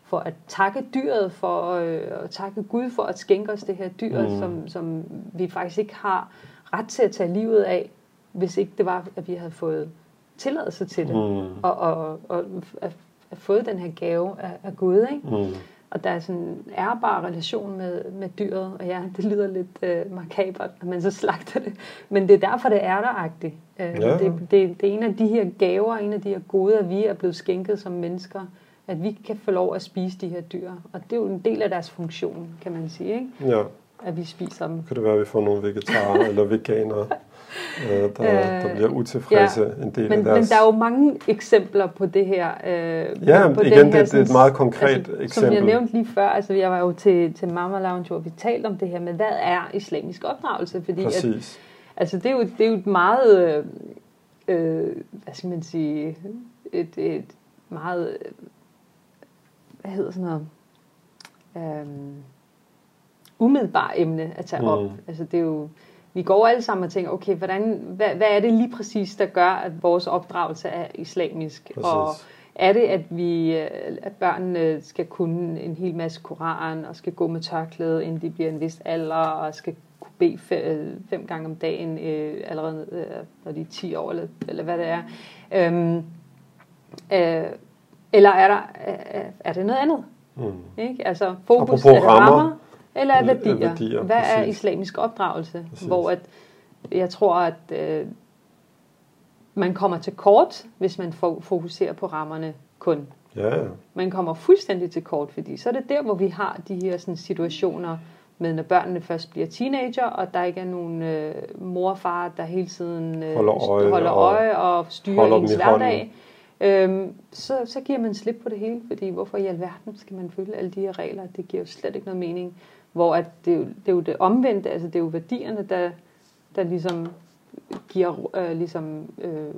for at takke dyret, for øh, at takke Gud for at skænke os det her dyr, Mm. som, som vi faktisk ikke har ret til at tage livet af, hvis ikke det var, at vi havde fået tilladelse til det mm, og, og, og at, at fået den her gave af, af Gud, ikke? mm, Og der er sådan en ærbar relation med, med dyret, og ja, det lyder lidt øh, makabert, når man så slagter det, men det er derfor, det er deragtigt. Øh, Ja. det, det, det er en af de her gaver, en af de her goder, vi er blevet skænket som mennesker, at vi kan få lov at spise de her dyr, og det er jo en del af deres funktion, kan man sige, ikke? ja. at vi spiser dem. Kan det være, at vi får nogle vegetarer eller veganere, øh, der, der Øh, bliver utilfredse en del Men, af deres... men der er jo mange eksempler på det her. Øh, Ja, på, igen, den det- her, det er et meget konkret altså, Som eksempel. jeg nævnte lige før, altså jeg var jo til, til Mama Lounge, hvor vi talte om det her med, hvad er islamisk opdragelse? Fordi at, Præcis. altså, det, er jo, det er jo et meget, øh, øh, hvad skal man sige, et, et meget, hvad hedder sådan noget, øh, umiddelbart emne at tage Mm. op. Altså det er jo, vi går alle sammen og tænker, okay, hvordan, hvad, hvad er det lige præcis, der gør, at vores opdragelse er islamisk? Præcis. Og er det, at vi, øh, at børnene skal kunne en hel masse koran, og skal gå med tørklæde, inden de bliver en vis alder, og skal kunne bede fem, fem gange om dagen, øh, allerede øh, når de er 10 år, eller, eller hvad det er. Øhm, øh, eller er, der, er, er det noget andet? Mm. Ikke? Altså fokus Apropos er rammer, rammer, eller er eller værdier? værdier, Hvad er præcis. islamisk opdragelse? Præcis. Hvor at, jeg tror, at øh, man kommer til kort, hvis man fo- fokuserer på rammerne kun. Ja, ja. Man kommer fuldstændig til kort, fordi så er det der, hvor vi har de her sådan, situationer med, når børnene først bliver teenager, og der ikke er nogen øh, mor og far, der hele tiden øh, Holder øje holder og øje og styrer holder ens hverdag. Øhm, så, så giver man slip på det hele, fordi hvorfor i alverden skal man følge alle de her regler? Det giver jo slet ikke noget mening. Hvor at det, er jo, det er jo det omvendte, altså det er jo værdierne, der, der ligesom giver øh, ligesom, øh,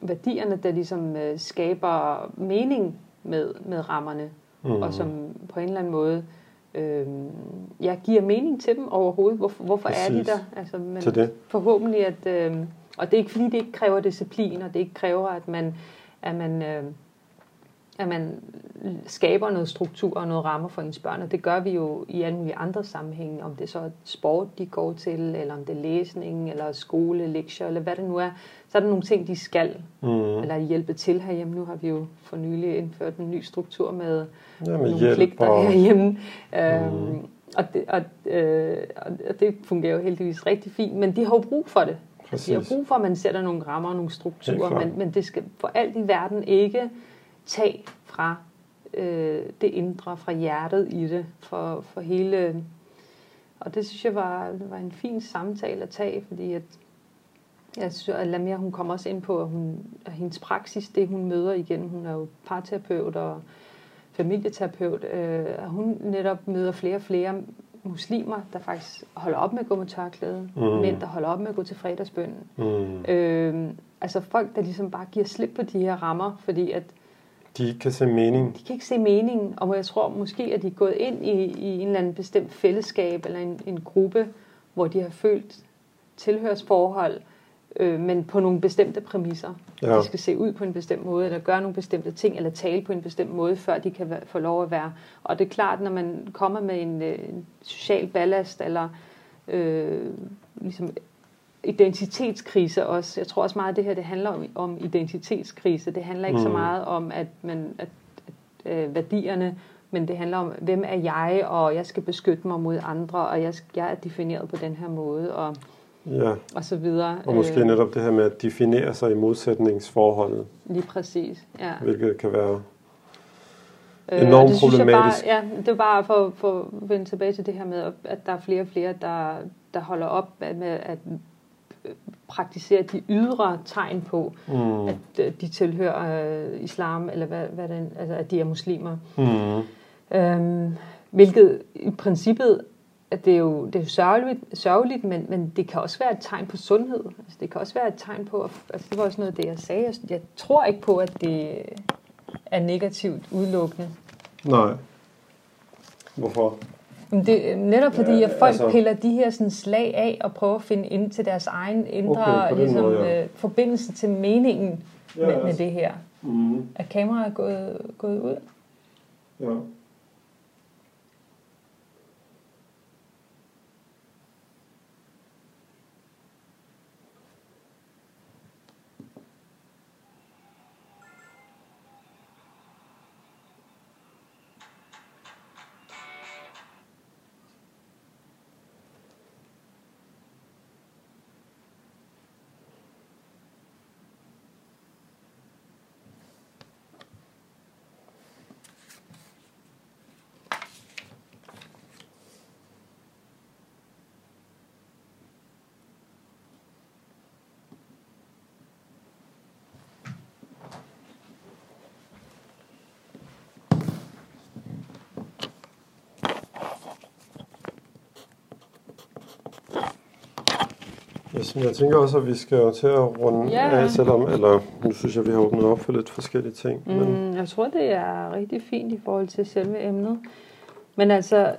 værdierne, der ligesom øh, skaber mening med, med rammerne, Mm. og som på en eller anden måde øh, ja, giver mening til dem overhovedet. Hvorfor, hvorfor er de Præcis. der? Altså, men Til det. Forhåbentlig, at, øh, og det er ikke fordi, det ikke kræver disciplin, og det ikke kræver, at man, at man, øh, at man skaber noget struktur og noget rammer for ens børn, og det gør vi jo i alle mulige andre sammenhænge, om det så er sport, de går til, eller om det er læsning, eller skole, lektier, eller hvad det nu er, så er der nogle ting, de skal, Mm. eller hjælpe til herhjemme. Nu har vi jo for nylig indført en ny struktur med, Ja, med nogle pligter og... herhjemme. Øhm, og, det, og, øh, og det fungerer jo heldigvis rigtig fint, men de har jo brug for det. De har Præcis. brug for, at man sætter nogle rammer og nogle strukturer, men, men det skal for alt i verden ikke tage fra øh, det indre, fra hjertet i det, for, for hele... Og det synes jeg var, var en fin samtale at tage, fordi at jeg synes, at Lamia, hun kommer også ind på, at, hun, at hendes praksis, det hun møder igen, hun er jo parterapeut og familieterapeut, øh, at hun netop møder flere og flere muslimer, der faktisk holder op med at gå med tørklæde, Mm. mænd, der holder op med at gå til fredagsbønnen. Mm. Øh, altså folk, der ligesom bare giver slip på de her rammer, fordi at De ikke kan se mening. de kan ikke se meningen, og jeg tror måske, at de er gået ind i, i en eller anden bestemt fællesskab, eller en, en gruppe, hvor de har følt tilhørsforhold, øh, men på nogle bestemte præmisser. Ja. De skal se ud på en bestemt måde, eller gøre nogle bestemte ting, eller tale på en bestemt måde, før de kan få lov at være. Og det er klart, når man kommer med en, øh, en social ballast, eller øh, ligesom identitetskrise også. Jeg tror også meget, at det her det handler om, om identitetskrise. Det handler ikke mm. så meget om, at, man, at, at øh, værdierne, men det handler om, hvem er jeg, og jeg skal beskytte mig mod andre, og jeg, jeg er defineret på den her måde, og, Ja, og så videre. og måske Øh, netop det her med at definere sig i modsætningsforholdet, Lige præcis, ja. hvilket kan være Øh, Enormt og det synes jeg bare, problematisk. ja, det er bare for, for at vende tilbage til det her med, at der er flere og flere, der, der holder op med at øh, praktisere de ydre tegn på, Mm. at øh, de tilhører øh, islam, eller hvad, hvad den, altså at de er muslimer. Mm. Øhm, hvilket i princippet, at det er jo, det er jo sørgeligt, sørgeligt men, men det kan også være et tegn på sundhed. Altså, det kan også være et tegn på, at, altså, det var også noget af det, jeg sagde. Jeg, jeg tror ikke på, at det er negativt udelukkende. Nej. Hvorfor? Men det netop fordi, at folk altså- piller de her sådan, slag af og prøver at finde ind til deres egen indre Okay, ligesom, måde, ja. øh, forbindelse til meningen Ja, med, med altså. det her. Mm. Er kameraet gået, gået ud? Ja. Men jeg tænker også, at vi skal jo til at runde Ja. af, selvom, eller nu synes jeg, vi har åbnet op for lidt forskellige ting. Men, Mm, jeg tror, det er rigtig fint i forhold til selve emnet. Men altså,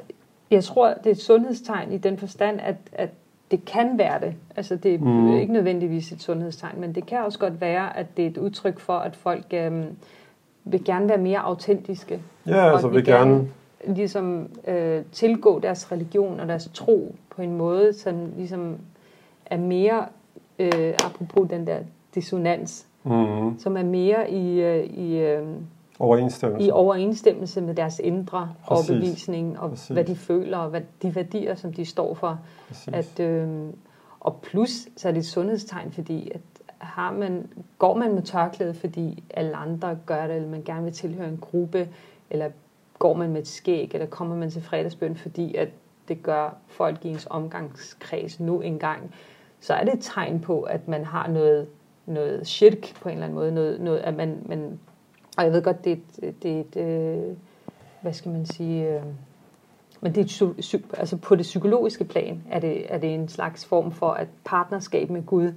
jeg tror, det er et sundhedstegn i den forstand, at, at det kan være det. Altså, det er Mm. ikke nødvendigvis et sundhedstegn, men det kan også godt være, at det er et udtryk for, at folk øhm, vil gerne være mere autentiske. ja, altså og vil gerne... ligesom øh, tilgå deres religion og deres tro på en måde, som ligesom er mere, øh, apropos den der dissonans, Mm. som er mere i, øh, i, øh, Overensstemmelse. i overensstemmelse med deres indre Præcis. overbevisning og Præcis. hvad de føler og hvad, de værdier, som de står for. Præcis. At, øh, og plus, så er det et sundhedstegn, fordi at har man, går man med tørklæde, fordi alle andre gør det, eller man gerne vil tilhøre en gruppe, eller går man med et skæg, eller kommer man til fredagsbøn, fordi at det gør folk i ens omgangskreds nu engang, så er det et tegn på, at man har noget, noget shirk på en eller anden måde, noget, noget at man, man og jeg ved godt, det er et, det er et øh, hvad skal man sige, øh, men det er et, altså på det psykologiske plan er det, er det en slags form for et partnerskab med Gud,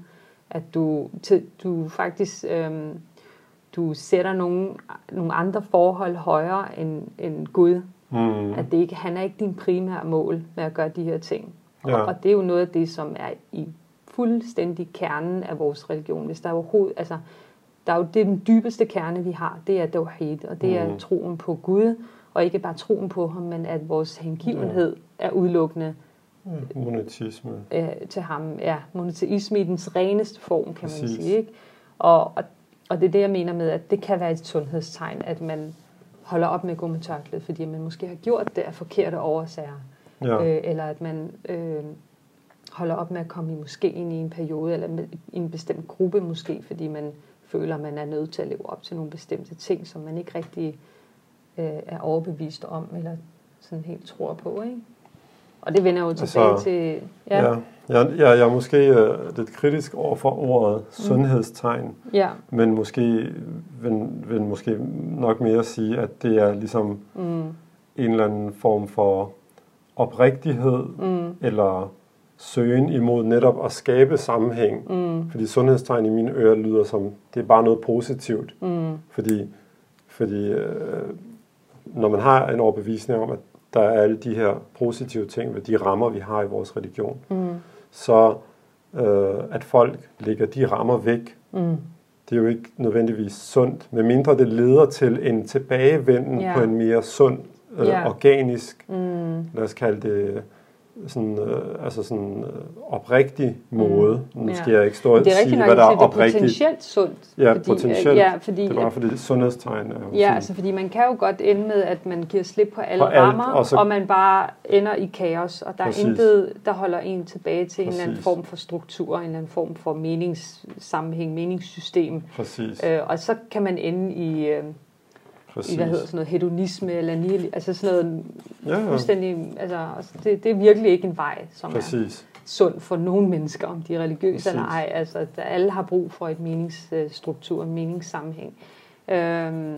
at du, til, du faktisk øh, du sætter nogle, nogle andre forhold højere end, end Gud. Mm. At det ikke, han er ikke din primære mål med at gøre de her ting. Ja. Og, og det er jo noget af det, som er i fuldstændig kernen af vores religion. Hvis der er overhovedet, altså, der er jo det den dybeste kerne, vi har, det er tawhid, og det er Mhm. troen på Gud, og ikke bare troen på ham, men at vores hengivenhed er udelukkende Monetisme. øh, til ham. Ja, monoteisme i dens reneste form, kan man Præcis. sige. Ikke? Og, og, og det er det, jeg mener med, at det kan være et sundhedstegn, at man holder op med at gå med tørklæde, fordi man måske har gjort det af forkerte årsager. Ja. Øh, eller at man øh, holder op med at komme i moskeen i en periode, eller med, i en bestemt gruppe måske, fordi man føler, man er nødt til at leve op til nogle bestemte ting, som man ikke rigtig øh, er overbevist om, eller sådan helt tror på. Ikke? Og det vender jo tilbage Altså, til... Ja. Ja. Jeg, jeg, jeg er måske øh, lidt kritisk over for ordet sundhedstegn, ja. men måske vil, vil måske nok mere sige, at det er ligesom Mm, en eller anden form for oprigtighed mm, eller søgen imod netop at skabe sammenhæng. mm, Fordi sundhedstegn i mine ører lyder som, det er bare noget positivt. mm, Fordi, fordi øh, når man har en overbevisning om, at der er alle de her positive ting ved de rammer, vi har i vores religion, mm, så øh, at folk lægger de rammer væk, mm. det er jo ikke nødvendigvis sundt, medmindre det leder til en tilbagevenden Ja. på en mere sund, øh, Ja. organisk, Mm. lad os kalde det sådan, øh, altså sådan øh, oprigtig måde. Nu Ja. skal jeg ikke stå og sige, hvad der er det er oprigtigt. potentielt sundt. Ja, fordi, potentielt. Ja, fordi, Det er bare fordi sundhedstegn er jo Ja, sådan, altså fordi man kan jo godt ende med, at man giver slip på alle På alt, rammer, og så- og man bare ender i kaos, og der Præcis. er intet, der holder en tilbage til en eller anden Præcis. form for struktur, en eller anden form for meningssammenhæng, meningssystem. præcis. Øh, og så kan man ende i, øh, Præcis. hvad hedder sådan noget, hedonisme eller nihil, altså sådan noget Ja, ja. fuldstændig, altså det, det er virkelig ikke en vej, som er Præcis. sund for nogle mennesker, om de er religiøse eller Præcis. ej. Altså, at alle har brug for et meningsstruktur, en meningssammenhæng. Øhm,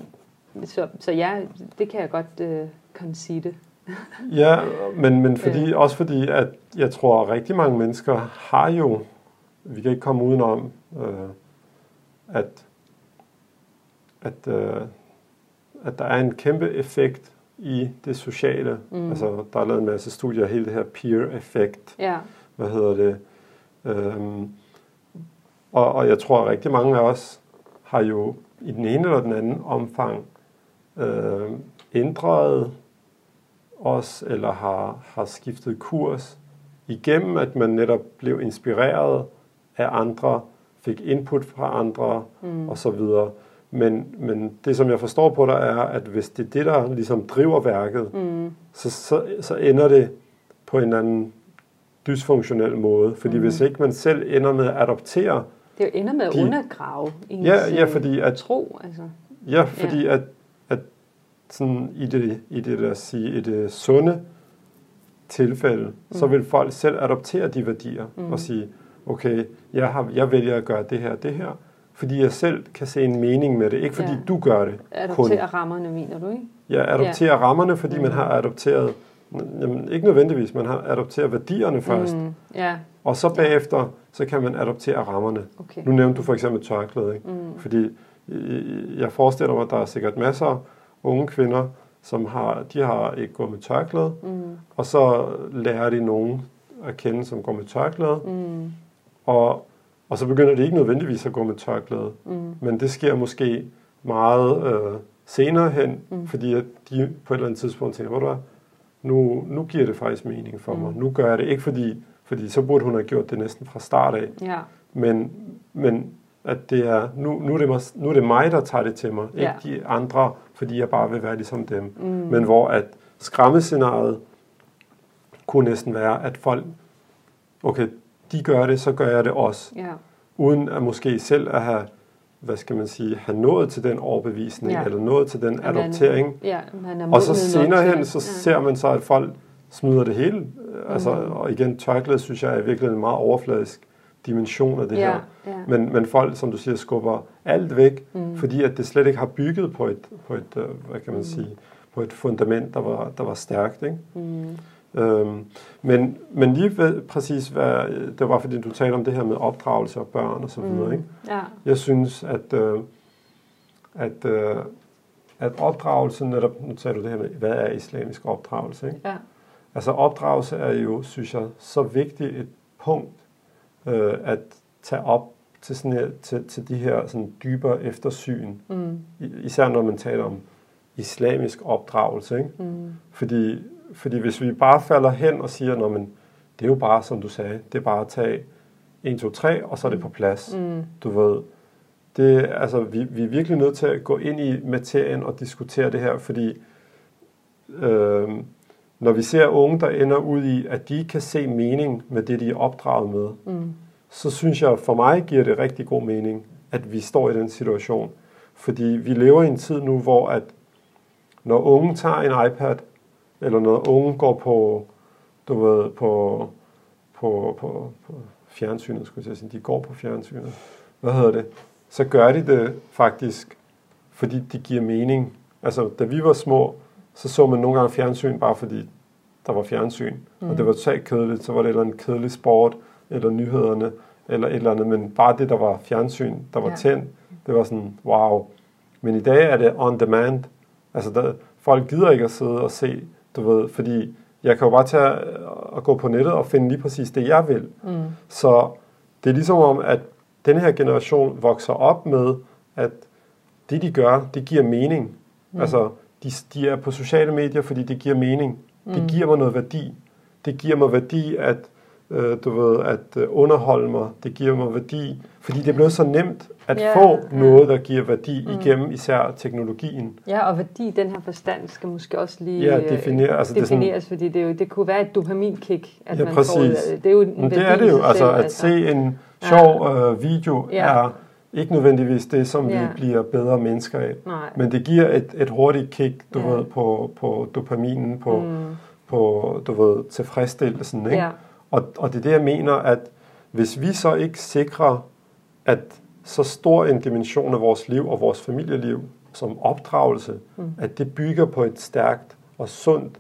så, så ja, det kan jeg godt øh, concede. Ja, men, men fordi, også fordi, at jeg tror, at rigtig mange mennesker har jo, vi kan ikke komme udenom, øh, at, at, øh, at der er en kæmpe effekt i det sociale. Mm. Altså, der er lavet en masse studier af hele det her peer-effekt. Ja, Hvad hedder det? Øhm, og, og jeg tror, at rigtig mange af os har jo i den ene eller den anden omfang øh, ændret os, eller har, har skiftet kurs igennem, at man netop blev inspireret af andre, fik input fra andre mm. og så videre. Men, men det, som jeg forstår på dig, er, at hvis det er det, der ligesom driver værket, mm. så, så, så ender det på en eller anden dysfunktionel måde. Fordi mm. hvis ikke man selv ender med at adoptere, det ender med at De- undergrave ens Ja, ja, øh, fordi at- tro. Altså. ja, fordi ja. at, at sådan i det, i det der sige, i det sunde tilfælde, mm. så vil folk selv adoptere de værdier mm. og sige, okay, jeg, har, jeg vælger at gøre det her det her, fordi jeg selv kan se en mening med det. Ikke fordi Ja. du gør det Adoptere rammerne, mener du, ikke? Jeg adopterer ja. rammerne, fordi mm. man har adopteret, jamen, ikke nødvendigvis, man har adopteret værdierne først. Mm, ja, Og så bagefter, så kan man adoptere rammerne. okay. Nu nævnte du for eksempel tørklæde, ikke? Mm. fordi øh, jeg forestiller mig, at der er sikkert masser af unge kvinder, som har, de har ikke gået med tørklæde, mm. og så lærer de nogen at kende, som går med tørklæde, mm. og, og så begynder de ikke nødvendigvis at gå med tørklæde, mm. men det sker måske meget øh, senere hen, mm. fordi at de på et eller andet tidspunkt tænker, hvor nu, nu giver det faktisk mening for mm. mig, nu gør jeg det ikke, fordi, fordi så burde hun have gjort det næsten fra start af, Ja, men, men at det er, nu, nu, er det mig, nu er det mig, der tager det til mig, Ja. ikke de andre, fordi jeg bare vil være ligesom dem. Mm. Men hvor at skræmmescenariet kunne næsten være, at folk, okay, de gør det, så gør jeg det også. ja, Uden at måske selv at have, hvad skal man sige, have nået til den overbevisning, Ja. eller nået til den man- adoptering. ja, man er Og så senere hen, så ja. ser man så, at folk smider det hele. Mm. Altså, og igen, tørklæde synes jeg er virkelig en meget overfladisk dimension af det Ja, her. ja. Men, men folk, som du siger, skubber alt væk, mm. fordi at det slet ikke har bygget på et, på et øh, hvad kan man mm. sige, på et fundament, der var, der var stærkt. Ikke? Mm. Øhm, men, men lige ved, præcis, hvad, det var fordi du talte om det her med opdragelse og børn og så videre. Ikke? ja, Jeg synes, at, øh, at, øh, at opdragelse, netop, nu taler du det her med, hvad er islamisk opdragelse? Ikke? ja, Altså opdragelse er jo, synes jeg, så vigtigt et punkt øh, at tage op til, sådan her, til, til de her sådan dybere eftersyn. mm, Især når man taler om islamisk opdragelse. Ikke? mm, Fordi, fordi hvis vi bare falder hen og siger, Nå, men det er jo bare, som du sagde, det er bare at tage 1, 2, 3, og så er det på plads. mm, Du ved, det, altså, vi, vi er virkelig nødt til at gå ind i materien og diskutere det her, fordi øh, når vi ser unge, der ender ud i, at de kan se mening med det, de er opdraget med, mm, så synes jeg, for mig giver det rigtig god mening, at vi står i den situation. Fordi vi lever i en tid nu, hvor at når unge tager en iPad, eller når unge går på, du ved, på, på, på, på fjernsynet, skulle jeg sige, de går på fjernsynet, hvad hedder det, så gør de det faktisk, fordi det giver mening. Altså, da vi var små, så så man nogle gange fjernsyn, bare fordi der var fjernsyn, mm. og det var totalt kedeligt, så var det et eller andet kedelig sport, eller nyhederne, eller et eller andet, men bare det, der var fjernsyn, der var Ja. ja. tændt, det var sådan, wow. Men i dag er det on demand. Altså, der, folk gider ikke at sidde og se, du ved, fordi jeg kan jo bare tage og gå på nettet og finde lige præcis det, jeg vil. mm, Så det er ligesom om, at den her generation vokser op med, at det de gør, det giver mening. Mm. Altså, de, de er på sociale medier, fordi det giver mening. Mm. Det giver mig noget værdi. Det giver mig værdi at, øh, du ved, at øh, underholde mig. Det giver mig værdi, fordi det er blevet så nemt at Ja, få ja. noget, der giver værdi mm. igennem især teknologien. ja, og værdi i den her forstand skal måske også lige Ja, definere- altså, det er sådan- defineres, fordi det, er jo, det kunne være et dopaminkick, at Ja, man præcis. får, øh, det er jo en Men det er det jo, altså selv, at se en sjov øh, video Ja. er ikke nødvendigvis det, som Ja. vi bliver bedre mennesker af. Nej. Men det giver et, et hurtigt kick, du Ja. ved, på, på dopaminen, på, Mm. på du ved, tilfredsstillelsen. Ikke? Ja. Og, og det er det, jeg mener, at hvis vi så ikke sikrer, at så stor en dimension af vores liv og vores familieliv som opdragelse, mm. at det bygger på et stærkt og sundt,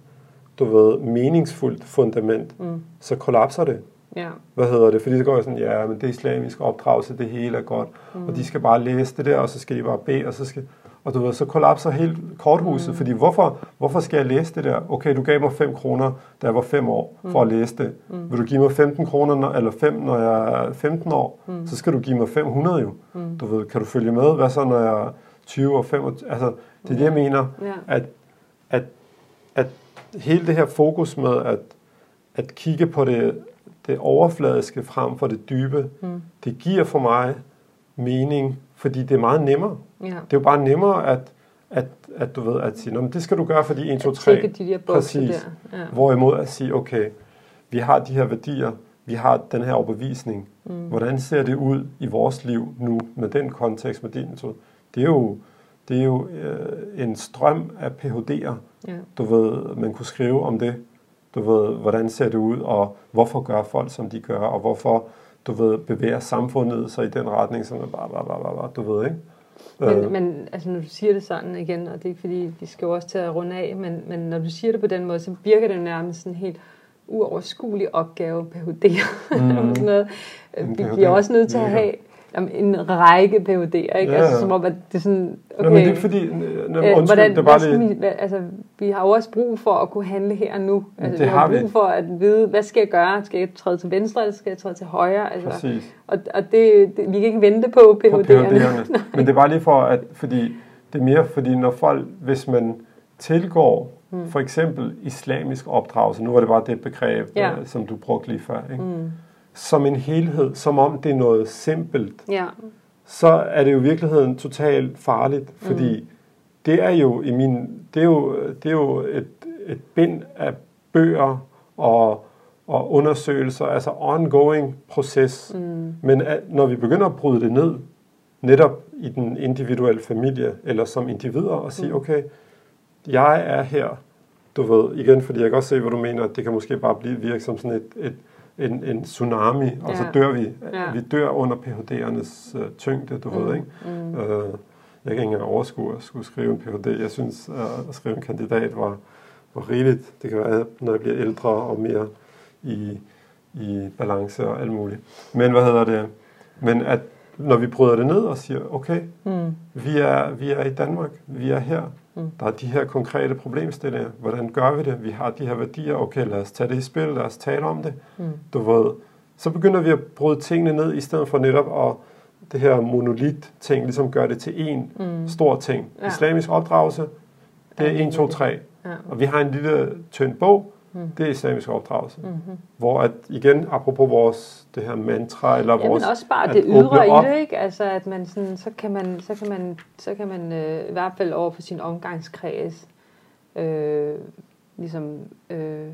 du ved, meningsfuldt fundament, Mm. så kollapser det. Ja. Hvad hedder det? Fordi det går sådan, ja, men det er islamisk opdragelse, det hele er godt, mm. og de skal bare læse det der, og så skal de bare bede, og så skal... Og du ved, så kollapser hele korthuset, mm. fordi hvorfor, hvorfor skal jeg læse det der? Okay, du gav mig 5 kroner, da jeg var 5 år, for at læse det. Mm. Vil du give mig 15 kroner, når, eller 5, når jeg er 15 år? Mm. Så skal du give mig 500 jo. Mm. Du ved, kan du følge med? Hvad så, når jeg er 20 og 25? Altså, det er det, jeg mener, Ja. at, at, at hele det her fokus med at, at kigge på det, det overfladiske frem for det dybe, Mm. det giver for mig mening, fordi det er meget nemmere. Ja. Det er jo bare nemmere at, at, at du ved, at sige, "Nå, men det skal du gøre, fordi 1, 2, 3. Tjekke de der Præcis. der. Ja. Hvorimod at sige, okay, vi har de her værdier, vi har den her overbevisning. Mm. Hvordan ser det ud i vores liv nu, med den kontekst, med din metode? Det er jo, det er jo øh, en strøm af PhD'er, Ja. du ved, man kunne skrive om det. Du ved, hvordan ser det ud, og hvorfor gør folk, som de gør, og hvorfor, du ved, bevæger samfundet sig i den retning, som er bare, bare, bare, bare, du ved, ikke? Men, Øh, men altså, når du siger det sådan igen, og det er ikke fordi, vi skal jo også til at runde af, men, men når du siger det på den måde, så virker det nærmest sådan en helt uoverskuelig opgave, PhD. Mm. sådan noget. Vi bliver også nødt til at have en række PhD'er, ikke? Ja, Altså, som om, at det er sådan, okay, okay. men det er fordi, nå, øh, undskyld, hvordan, det skal lige, vi, altså, vi har jo også brug for at kunne handle her og nu. Altså, det vi har, har vi. brug for at vide, hvad skal jeg gøre? Skal jeg træde til venstre, eller skal jeg træde til højre? Altså, præcis. og og det, det, vi kan ikke vente på. PhD'erne. Men det er bare lige for, at fordi det er mere, fordi når folk, hvis man tilgår mm. for eksempel islamisk opdragelse, nu var det bare det begreb, Ja. øh, som du brugte lige før, ikke? Mm. Som en helhed, som om det er noget simpelt, Ja, så er det jo i virkeligheden totalt farligt, fordi mm. det er jo i min, det er jo, det er jo et, et bind af bøger og, og undersøgelser, altså ongoing proces. Mm. Men at, når vi begynder at bryde det ned, netop i den individuelle familie, eller som individer, og sige, okay, jeg er her, du ved, igen, fordi jeg kan også se, hvad du mener, at det kan måske bare blive virke som sådan et, et en, en tsunami, og så Ja. dør vi. Ja. Vi dør under PhD'ernes uh, tyngde, du mm. ved, ikke? mm. Uh, jeg kan ikke engang overskue at skulle skrive en Ph.D. Jeg synes, at skrive en kandidat var, var rigeligt. Det kan være, når jeg bliver ældre og mere i, i balance og alt muligt. Men hvad hedder det? Men at når vi bryder det ned og siger, okay, Mm. vi er, vi er i Danmark, vi er her, Mm. der er de her konkrete problemstillinger. Hvordan gør vi det? Vi har de her værdier. Okay, lad os tage det i spil. Lad os tale om det. Mm. Du ved, så begynder vi at bryde tingene ned, i stedet for netop at det her monolit-ting, ligesom gør det til én Mm. stor ting. Ja. Islamisk opdragelse, det Ja, er 1, 2, 3. Ja. Og vi har en lille tynd bog, Mm. det er islamisk opdragelse. Mm-hmm. Hvor at, igen, apropos vores, det her mantra, eller Ja, vores... men også bare at det ydre op. i det, ikke? Altså, at man sådan, så kan man, så kan man, så kan man øh, i hvert fald over for sin omgangskreds øh, ligesom øh,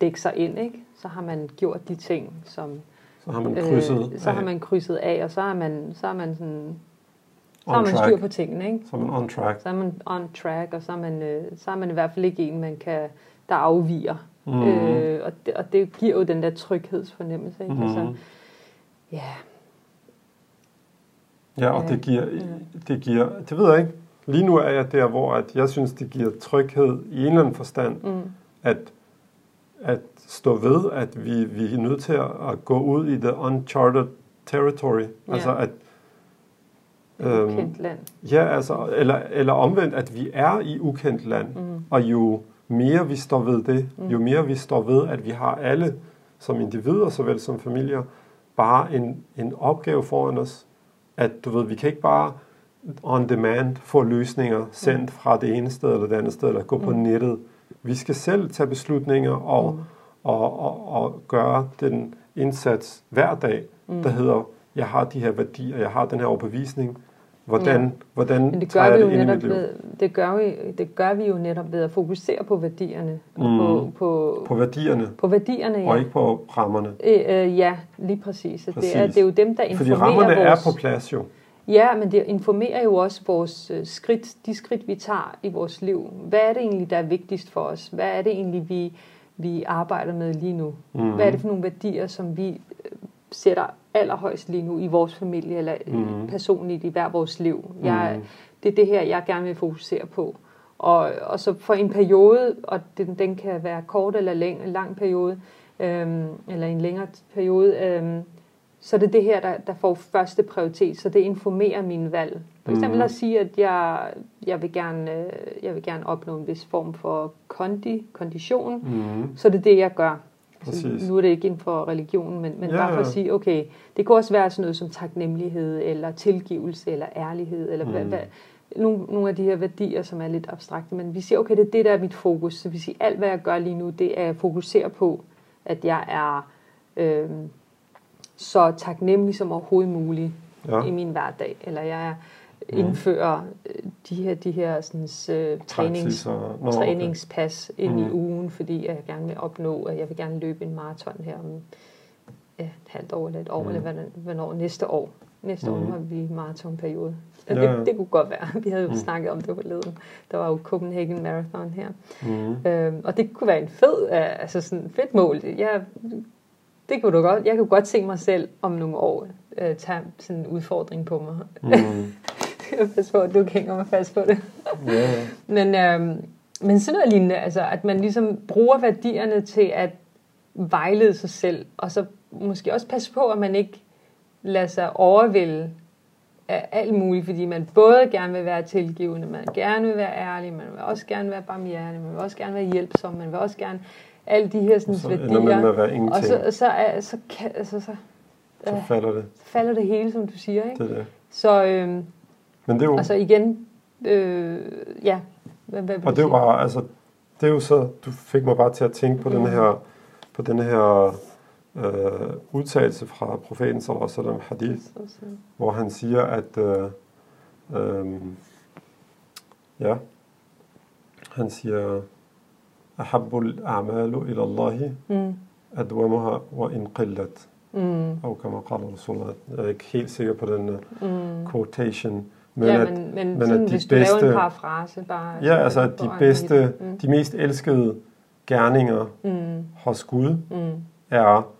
dække sig ind, ikke? Så har man gjort de ting, som Så har man krydset øh, så har af. man krydset af, og så har man, så har man sådan, så har man styr track. på tingene, ikke? Så er man on track. Så er man on track, og så er man, øh, så er man i hvert fald ikke en, man kan, der afviger. Mm. Øh, og, det, og det giver jo den der tryghedsfornemmelse, ikke? Mm. Altså, ja, Ja, og det giver, det giver, det ved jeg ikke. Lige nu er jeg der, hvor at jeg synes, det giver tryghed i en eller anden forstand, mm. at, at stå ved, at vi, vi er nødt til at, at gå ud i the uncharted territory. Ja. Altså at, Øhm, ukendt land. ja, altså, eller, eller omvendt, at vi er i ukendt land. Mm. Og jo mere vi står ved det, Mm. jo mere vi står ved, at vi har alle som individer, såvel som familier, bare en, en opgave foran os. At du ved, vi kan ikke bare on demand få løsninger sendt fra det ene sted eller det andet sted, eller gå på Mm. nettet. Vi skal selv tage beslutninger og, Mm. og, og, og gøre den indsats hver dag, Mm. der hedder, jeg har de her værdier, jeg har den her overbevisning. Hvordan, Ja. hvordan Men det gør, vi jo det netop ved, det, gør vi, det gør vi jo netop ved at fokusere på værdierne. Mm. på, på, På værdierne, på værdierne, ja. og ikke på rammerne. Øh, øh, ja, lige præcis. præcis. Det, er, det er jo dem, der Fordi informerer rammerne vores... er på plads jo. Ja, men det informerer jo også vores øh, skridt, de skridt, vi tager i vores liv. Hvad er det egentlig, der er vigtigst for os? Hvad er det egentlig, vi, vi arbejder med lige nu? Mm. Hvad er det for nogle værdier, som vi sætter allerhøjst lige nu i vores familie eller mm. personligt i hver vores liv? Jeg, mm. Det er det her, jeg gerne vil fokusere på. Og, og så for en periode, og den, den kan være kort eller lang, en lang periode, øhm, eller en længere periode, øhm, så det er det her, der, der får første prioritet, så det informerer min valg. For eksempel mm. at sige, at jeg, jeg, vil gerne, øh, jeg vil gerne opnå en vis form for kondi, kondition, mm. så det er det, jeg gør. Så nu er det ikke inden for religionen, men, men ja, bare for at sige, okay, det kan også være sådan noget som taknemmelighed, eller tilgivelse, eller ærlighed, eller mm. hvad, hvad, nogle, nogle af de her værdier, som er lidt abstrakte, men vi siger, okay, det er det, der er mit fokus. Så vi siger, alt hvad jeg gør lige nu, det er at fokusere på, at jeg er øh, så taknemmelig som overhovedet muligt ja. i min hverdag. Eller jeg indfører øh, de her, de her sådan, uh, trænings, Nå, træningspas okay. ind mm. i ugen, fordi jeg gerne vil opnå, at jeg vil gerne løbe en maraton her om ja, et halvt år eller et år, mm. eller hvornår næste år. Næste mm. år har vi maratonperiode. Ja, det, det kunne godt være. Vi havde jo mm. snakket om det på leden. Der var jo Copenhagen Marathon her. Mm. Øhm, og det kunne være en fed, altså sådan fedt mål. Jeg, det kunne du godt. Jeg kunne godt se mig selv om nogle år øh, tage sådan en udfordring på mig. Mm. jeg passe på, at du hænger mig fast på det. yeah. men, øhm, men sådan noget lignende, altså at man ligesom bruger værdierne til at vejlede sig selv, og så måske også passe på, at man ikke lader sig overvælde af alt muligt, fordi man både gerne vil være tilgivende, man gerne vil være ærlig, man vil også gerne være barmhjertig, man vil også gerne være hjælpsom, man vil også gerne alle de her sådan, så værdier. Man med at være ingenting. og så, så, så, så, kan, altså, så, så øh, falder det. Så falder det hele, som du siger. Ikke? Det er det. Så øhm, men det er jo... Altså igen, øh, ja. Hvad, hvad og det var bare, altså, det er jo så, du fik mig bare til at tænke på mm. den her, på den her øh, udtalelse fra profeten sallallahu alaihi wasallam hadith, hvor han siger, at øh, øh, ja, han siger, ahabbul a'malu ila Allahi mm. adwamuha wa in qillat. Mm. Og kan man kalde Jeg er ikke helt sikker på den øh, mm. quotation. Men ja, at, men, men, men sådan, at de hvis du bedste, laver en parafrase bare. Ja, altså at de bedste, mm. de mest elskede gerninger mm. hos Gud mm. er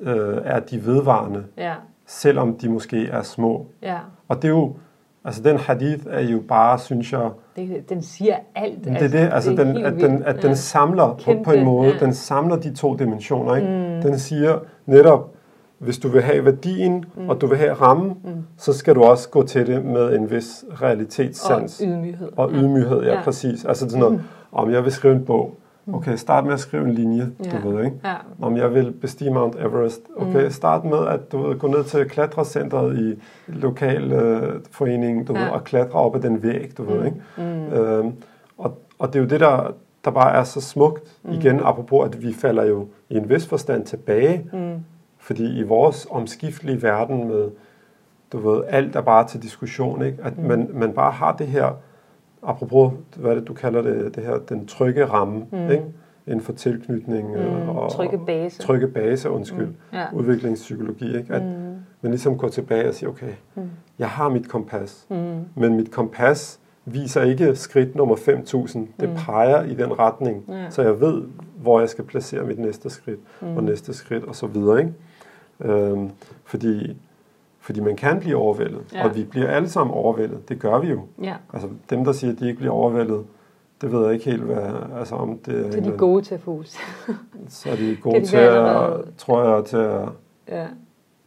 øh, er de vedvarende, ja. selvom de måske er små. Ja. Og det er jo, altså den hadith er jo bare, synes jeg... Det, den siger alt. Det er altså, det, altså det den, at, den, at ja. den samler Kæmpe, på, på en måde, ja. den samler de to dimensioner. Ikke? Mm. Den siger netop, hvis du vil have værdien, mm. og du vil have rammen, mm. så skal du også gå til det med en vis realitetssans. Og ydmyghed. Og ydmyghed, ja, ja. præcis. Altså sådan noget, mm. om jeg vil skrive en bog, Mm. Okay, start med at skrive en linje, ja. du ved, ikke? Ja. Om jeg vil bestige Mount Everest. Okay, mm. start med at du ved, gå ned til klatrecentret i lokal øh, forening, du ja. ved, og klatre op ad den væg, du mm. ved, ikke? Mm. Øhm, og, og det er jo det, der, der bare er så smukt, mm. igen, apropos, at vi falder jo i en vis forstand tilbage, mm. Fordi i vores omskiftelige verden med, du ved, alt er bare til diskussion, ikke? At mm. man, man bare har det her apropos, hvad det, du kalder det, det her, den trygge ramme, mm. ikke? inden for tilknytning mm. og trygge base, trygge base undskyld, mm. ja. udviklingspsykologi. Ikke? At mm. man ligesom går tilbage og siger, okay, mm. jeg har mit kompas, mm. men mit kompas viser ikke skridt nummer 5.000. Det mm. peger i den retning, ja. så jeg ved, hvor jeg skal placere mit næste skridt, mm. og næste skridt, og så videre. Ikke? Øhm, fordi fordi man kan blive overvældet, ja. og vi bliver alle sammen overvældet. Det gør vi jo. Ja. Altså dem, der siger, at de ikke bliver overvældet, det ved jeg ikke helt, hvad, altså om det er... Så er de gode til at fokus. så er de gode de til at, tror jeg, til at... Ja.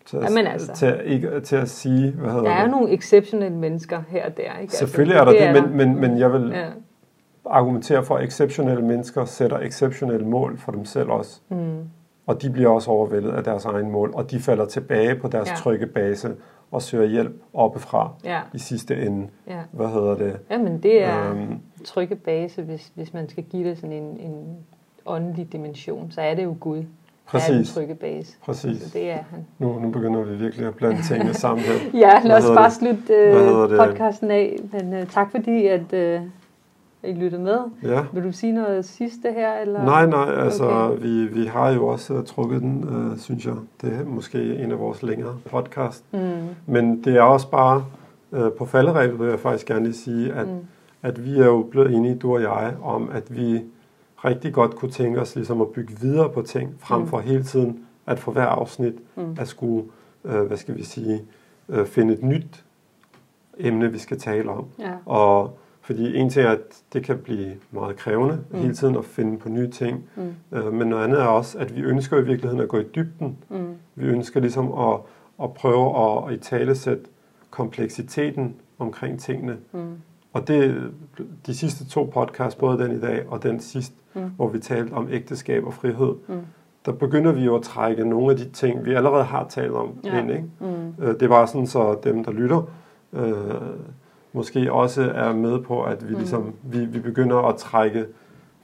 Til at, Jamen altså. til, at, ikke, til at sige, hvad hedder Der er det? nogle exceptionelle mennesker her og der. Ikke? Altså, Selvfølgelig er der det, det er men, men, men jeg vil ja. argumentere for, at exceptionelle mennesker sætter exceptionelle mål for dem selv også. Mm. Og de bliver også overvældet af deres egen mål, og de falder tilbage på deres ja. trygge base og søger hjælp oppefra ja. i sidste ende. Ja. Hvad hedder det? Jamen det er øhm, trygge base, hvis, hvis man skal give det sådan en, en åndelig dimension, så er det jo Gud. Præcis. Er den trygge base. Præcis. Så det er han. Nu, nu begynder vi virkelig at blande tingene sammen her. ja, lad os bare slutte uh, podcasten af. Men uh, tak fordi, at at I lyttede med. Ja. Vil du sige noget sidste her? Eller? Nej, nej, altså Okay. vi, vi har jo også uh, trukket den, uh, synes jeg. Det er måske en af vores længere podcast. Mm. Men det er også bare, uh, på falderæbet vil jeg faktisk gerne lige sige, at, mm. at vi er jo blevet enige, du og jeg, om at vi rigtig godt kunne tænke os ligesom at bygge videre på ting, frem Mm. for hele tiden at for hver afsnit Mm. at skulle, uh, hvad skal vi sige, uh, finde et nyt emne, vi skal tale om. Ja. Og fordi en ting er, at det kan blive meget krævende Mm. hele tiden at finde på nye ting. Mm. Øh, men noget andet er også, at vi ønsker i virkeligheden at gå i dybden. Mm. Vi ønsker ligesom at, at prøve at, at i talesætte kompleksiteten omkring tingene. Mm. Og det, de sidste to podcasts, både den i dag og den sidste, Mm. hvor vi talte om ægteskab og frihed, Mm. der begynder vi jo at trække nogle af de ting, vi allerede har talt om Ja. ind. Ikke? Mm. Øh, Det er bare sådan, så dem, der lytter, øh, måske også er med på, at vi, Mm. ligesom, vi, vi begynder at trække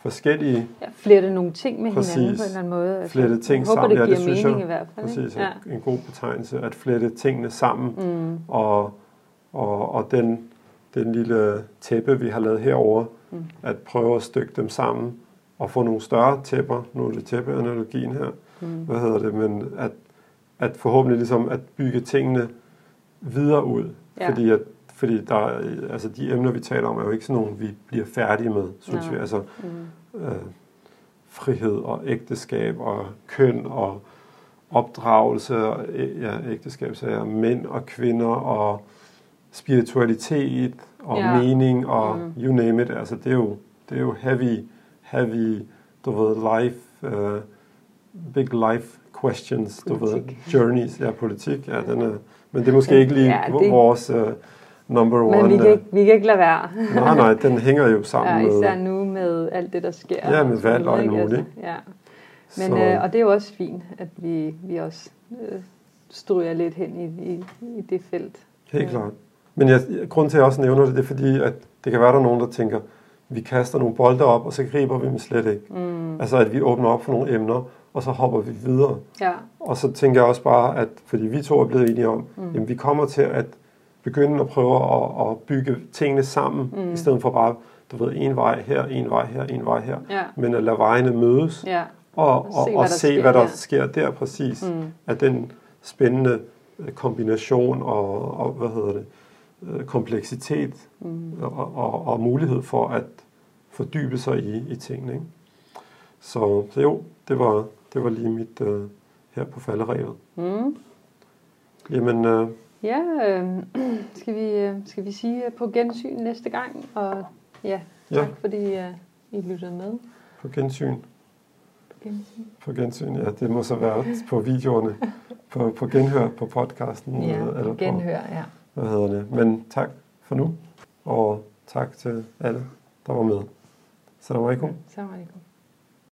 forskellige Ja, flette nogle ting med Præcis. hinanden på en eller anden måde. Altså, Flette ting håber, sammen. det Ja, giver det synes mening jeg i hvert fald. præcis ikke? er en god betegnelse, at flette tingene sammen, Mm. og, og, og den, den lille tæppe, vi har lavet herover, Mm. at prøve at stykke dem sammen, og få nogle større tæpper, nu er det tæppeanalogien her, Mm. hvad hedder det, men at, at forhåbentlig ligesom at bygge tingene videre ud, Ja. fordi at fordi der, er- altså de emner, vi taler om, er jo ikke sådan nogle, vi bliver færdige med, synes Nej. vi. Altså Mm. øh, frihed og ægteskab og køn og opdragelse og ja, ægteskabssager, mænd og kvinder og spiritualitet og Ja. ja. mening og Mm. you name it. Altså det er jo, det er jo heavy, heavy, du ved, life, uh, big life questions, du ved, Politik. journeys, ja, politik, ja, den er, men det er måske ikke lige Ja, ja, det- vores uh, number one. Men vi kan, ikke, vi kan ikke lade være. nej, nej, den hænger jo sammen Ja, med, især nu med alt det, der sker. Ja, med valg og alt muligt. Altså, ja. Men, Så- øh, og det er jo også fint, at vi, vi også øh, stryger lidt hen i, i, i det felt. Helt Ja. klart. Men jeg, grunden til, at jeg også nævner det, det er fordi, at det kan være, der er nogen, der tænker, vi kaster nogle bolde op, og så griber vi dem slet ikke. Mm. Altså, at vi åbner op for nogle emner, og så hopper vi videre. Ja. Og så tænker jeg også bare, at fordi vi to er blevet enige om, mm. jamen, vi kommer til at begynde at prøve at, at bygge tingene sammen, Mm. i stedet for bare, du ved, en vej her, en vej her, en vej her. Ja. Men at lade vejene mødes, Ja. og, og, se, og, hvad og der se, sker hvad der der. sker der præcis. Mm. Af den spændende øh, kombination og, og hvad hedder det, øh, kompleksitet Mm. og, og, og mulighed for at fordybe sig i, i tingene. Ikke? Så, så jo, det var, det var lige mit øh, her på falderevet. Mm. Jamen, øh, Ja, øh, skal, vi, øh, skal vi sige øh, på gensyn næste gang? Og ja, tak Ja. fordi øh, I lyttede med. på gensyn. På gensyn. På gensyn, ja, det må så være på videoerne. På, på genhør på podcasten. Ja, øh, på genhør, ja. Hvad hedder det. Men tak for nu, og tak til alle, der var med. Salam alaikum. Salam alaikum.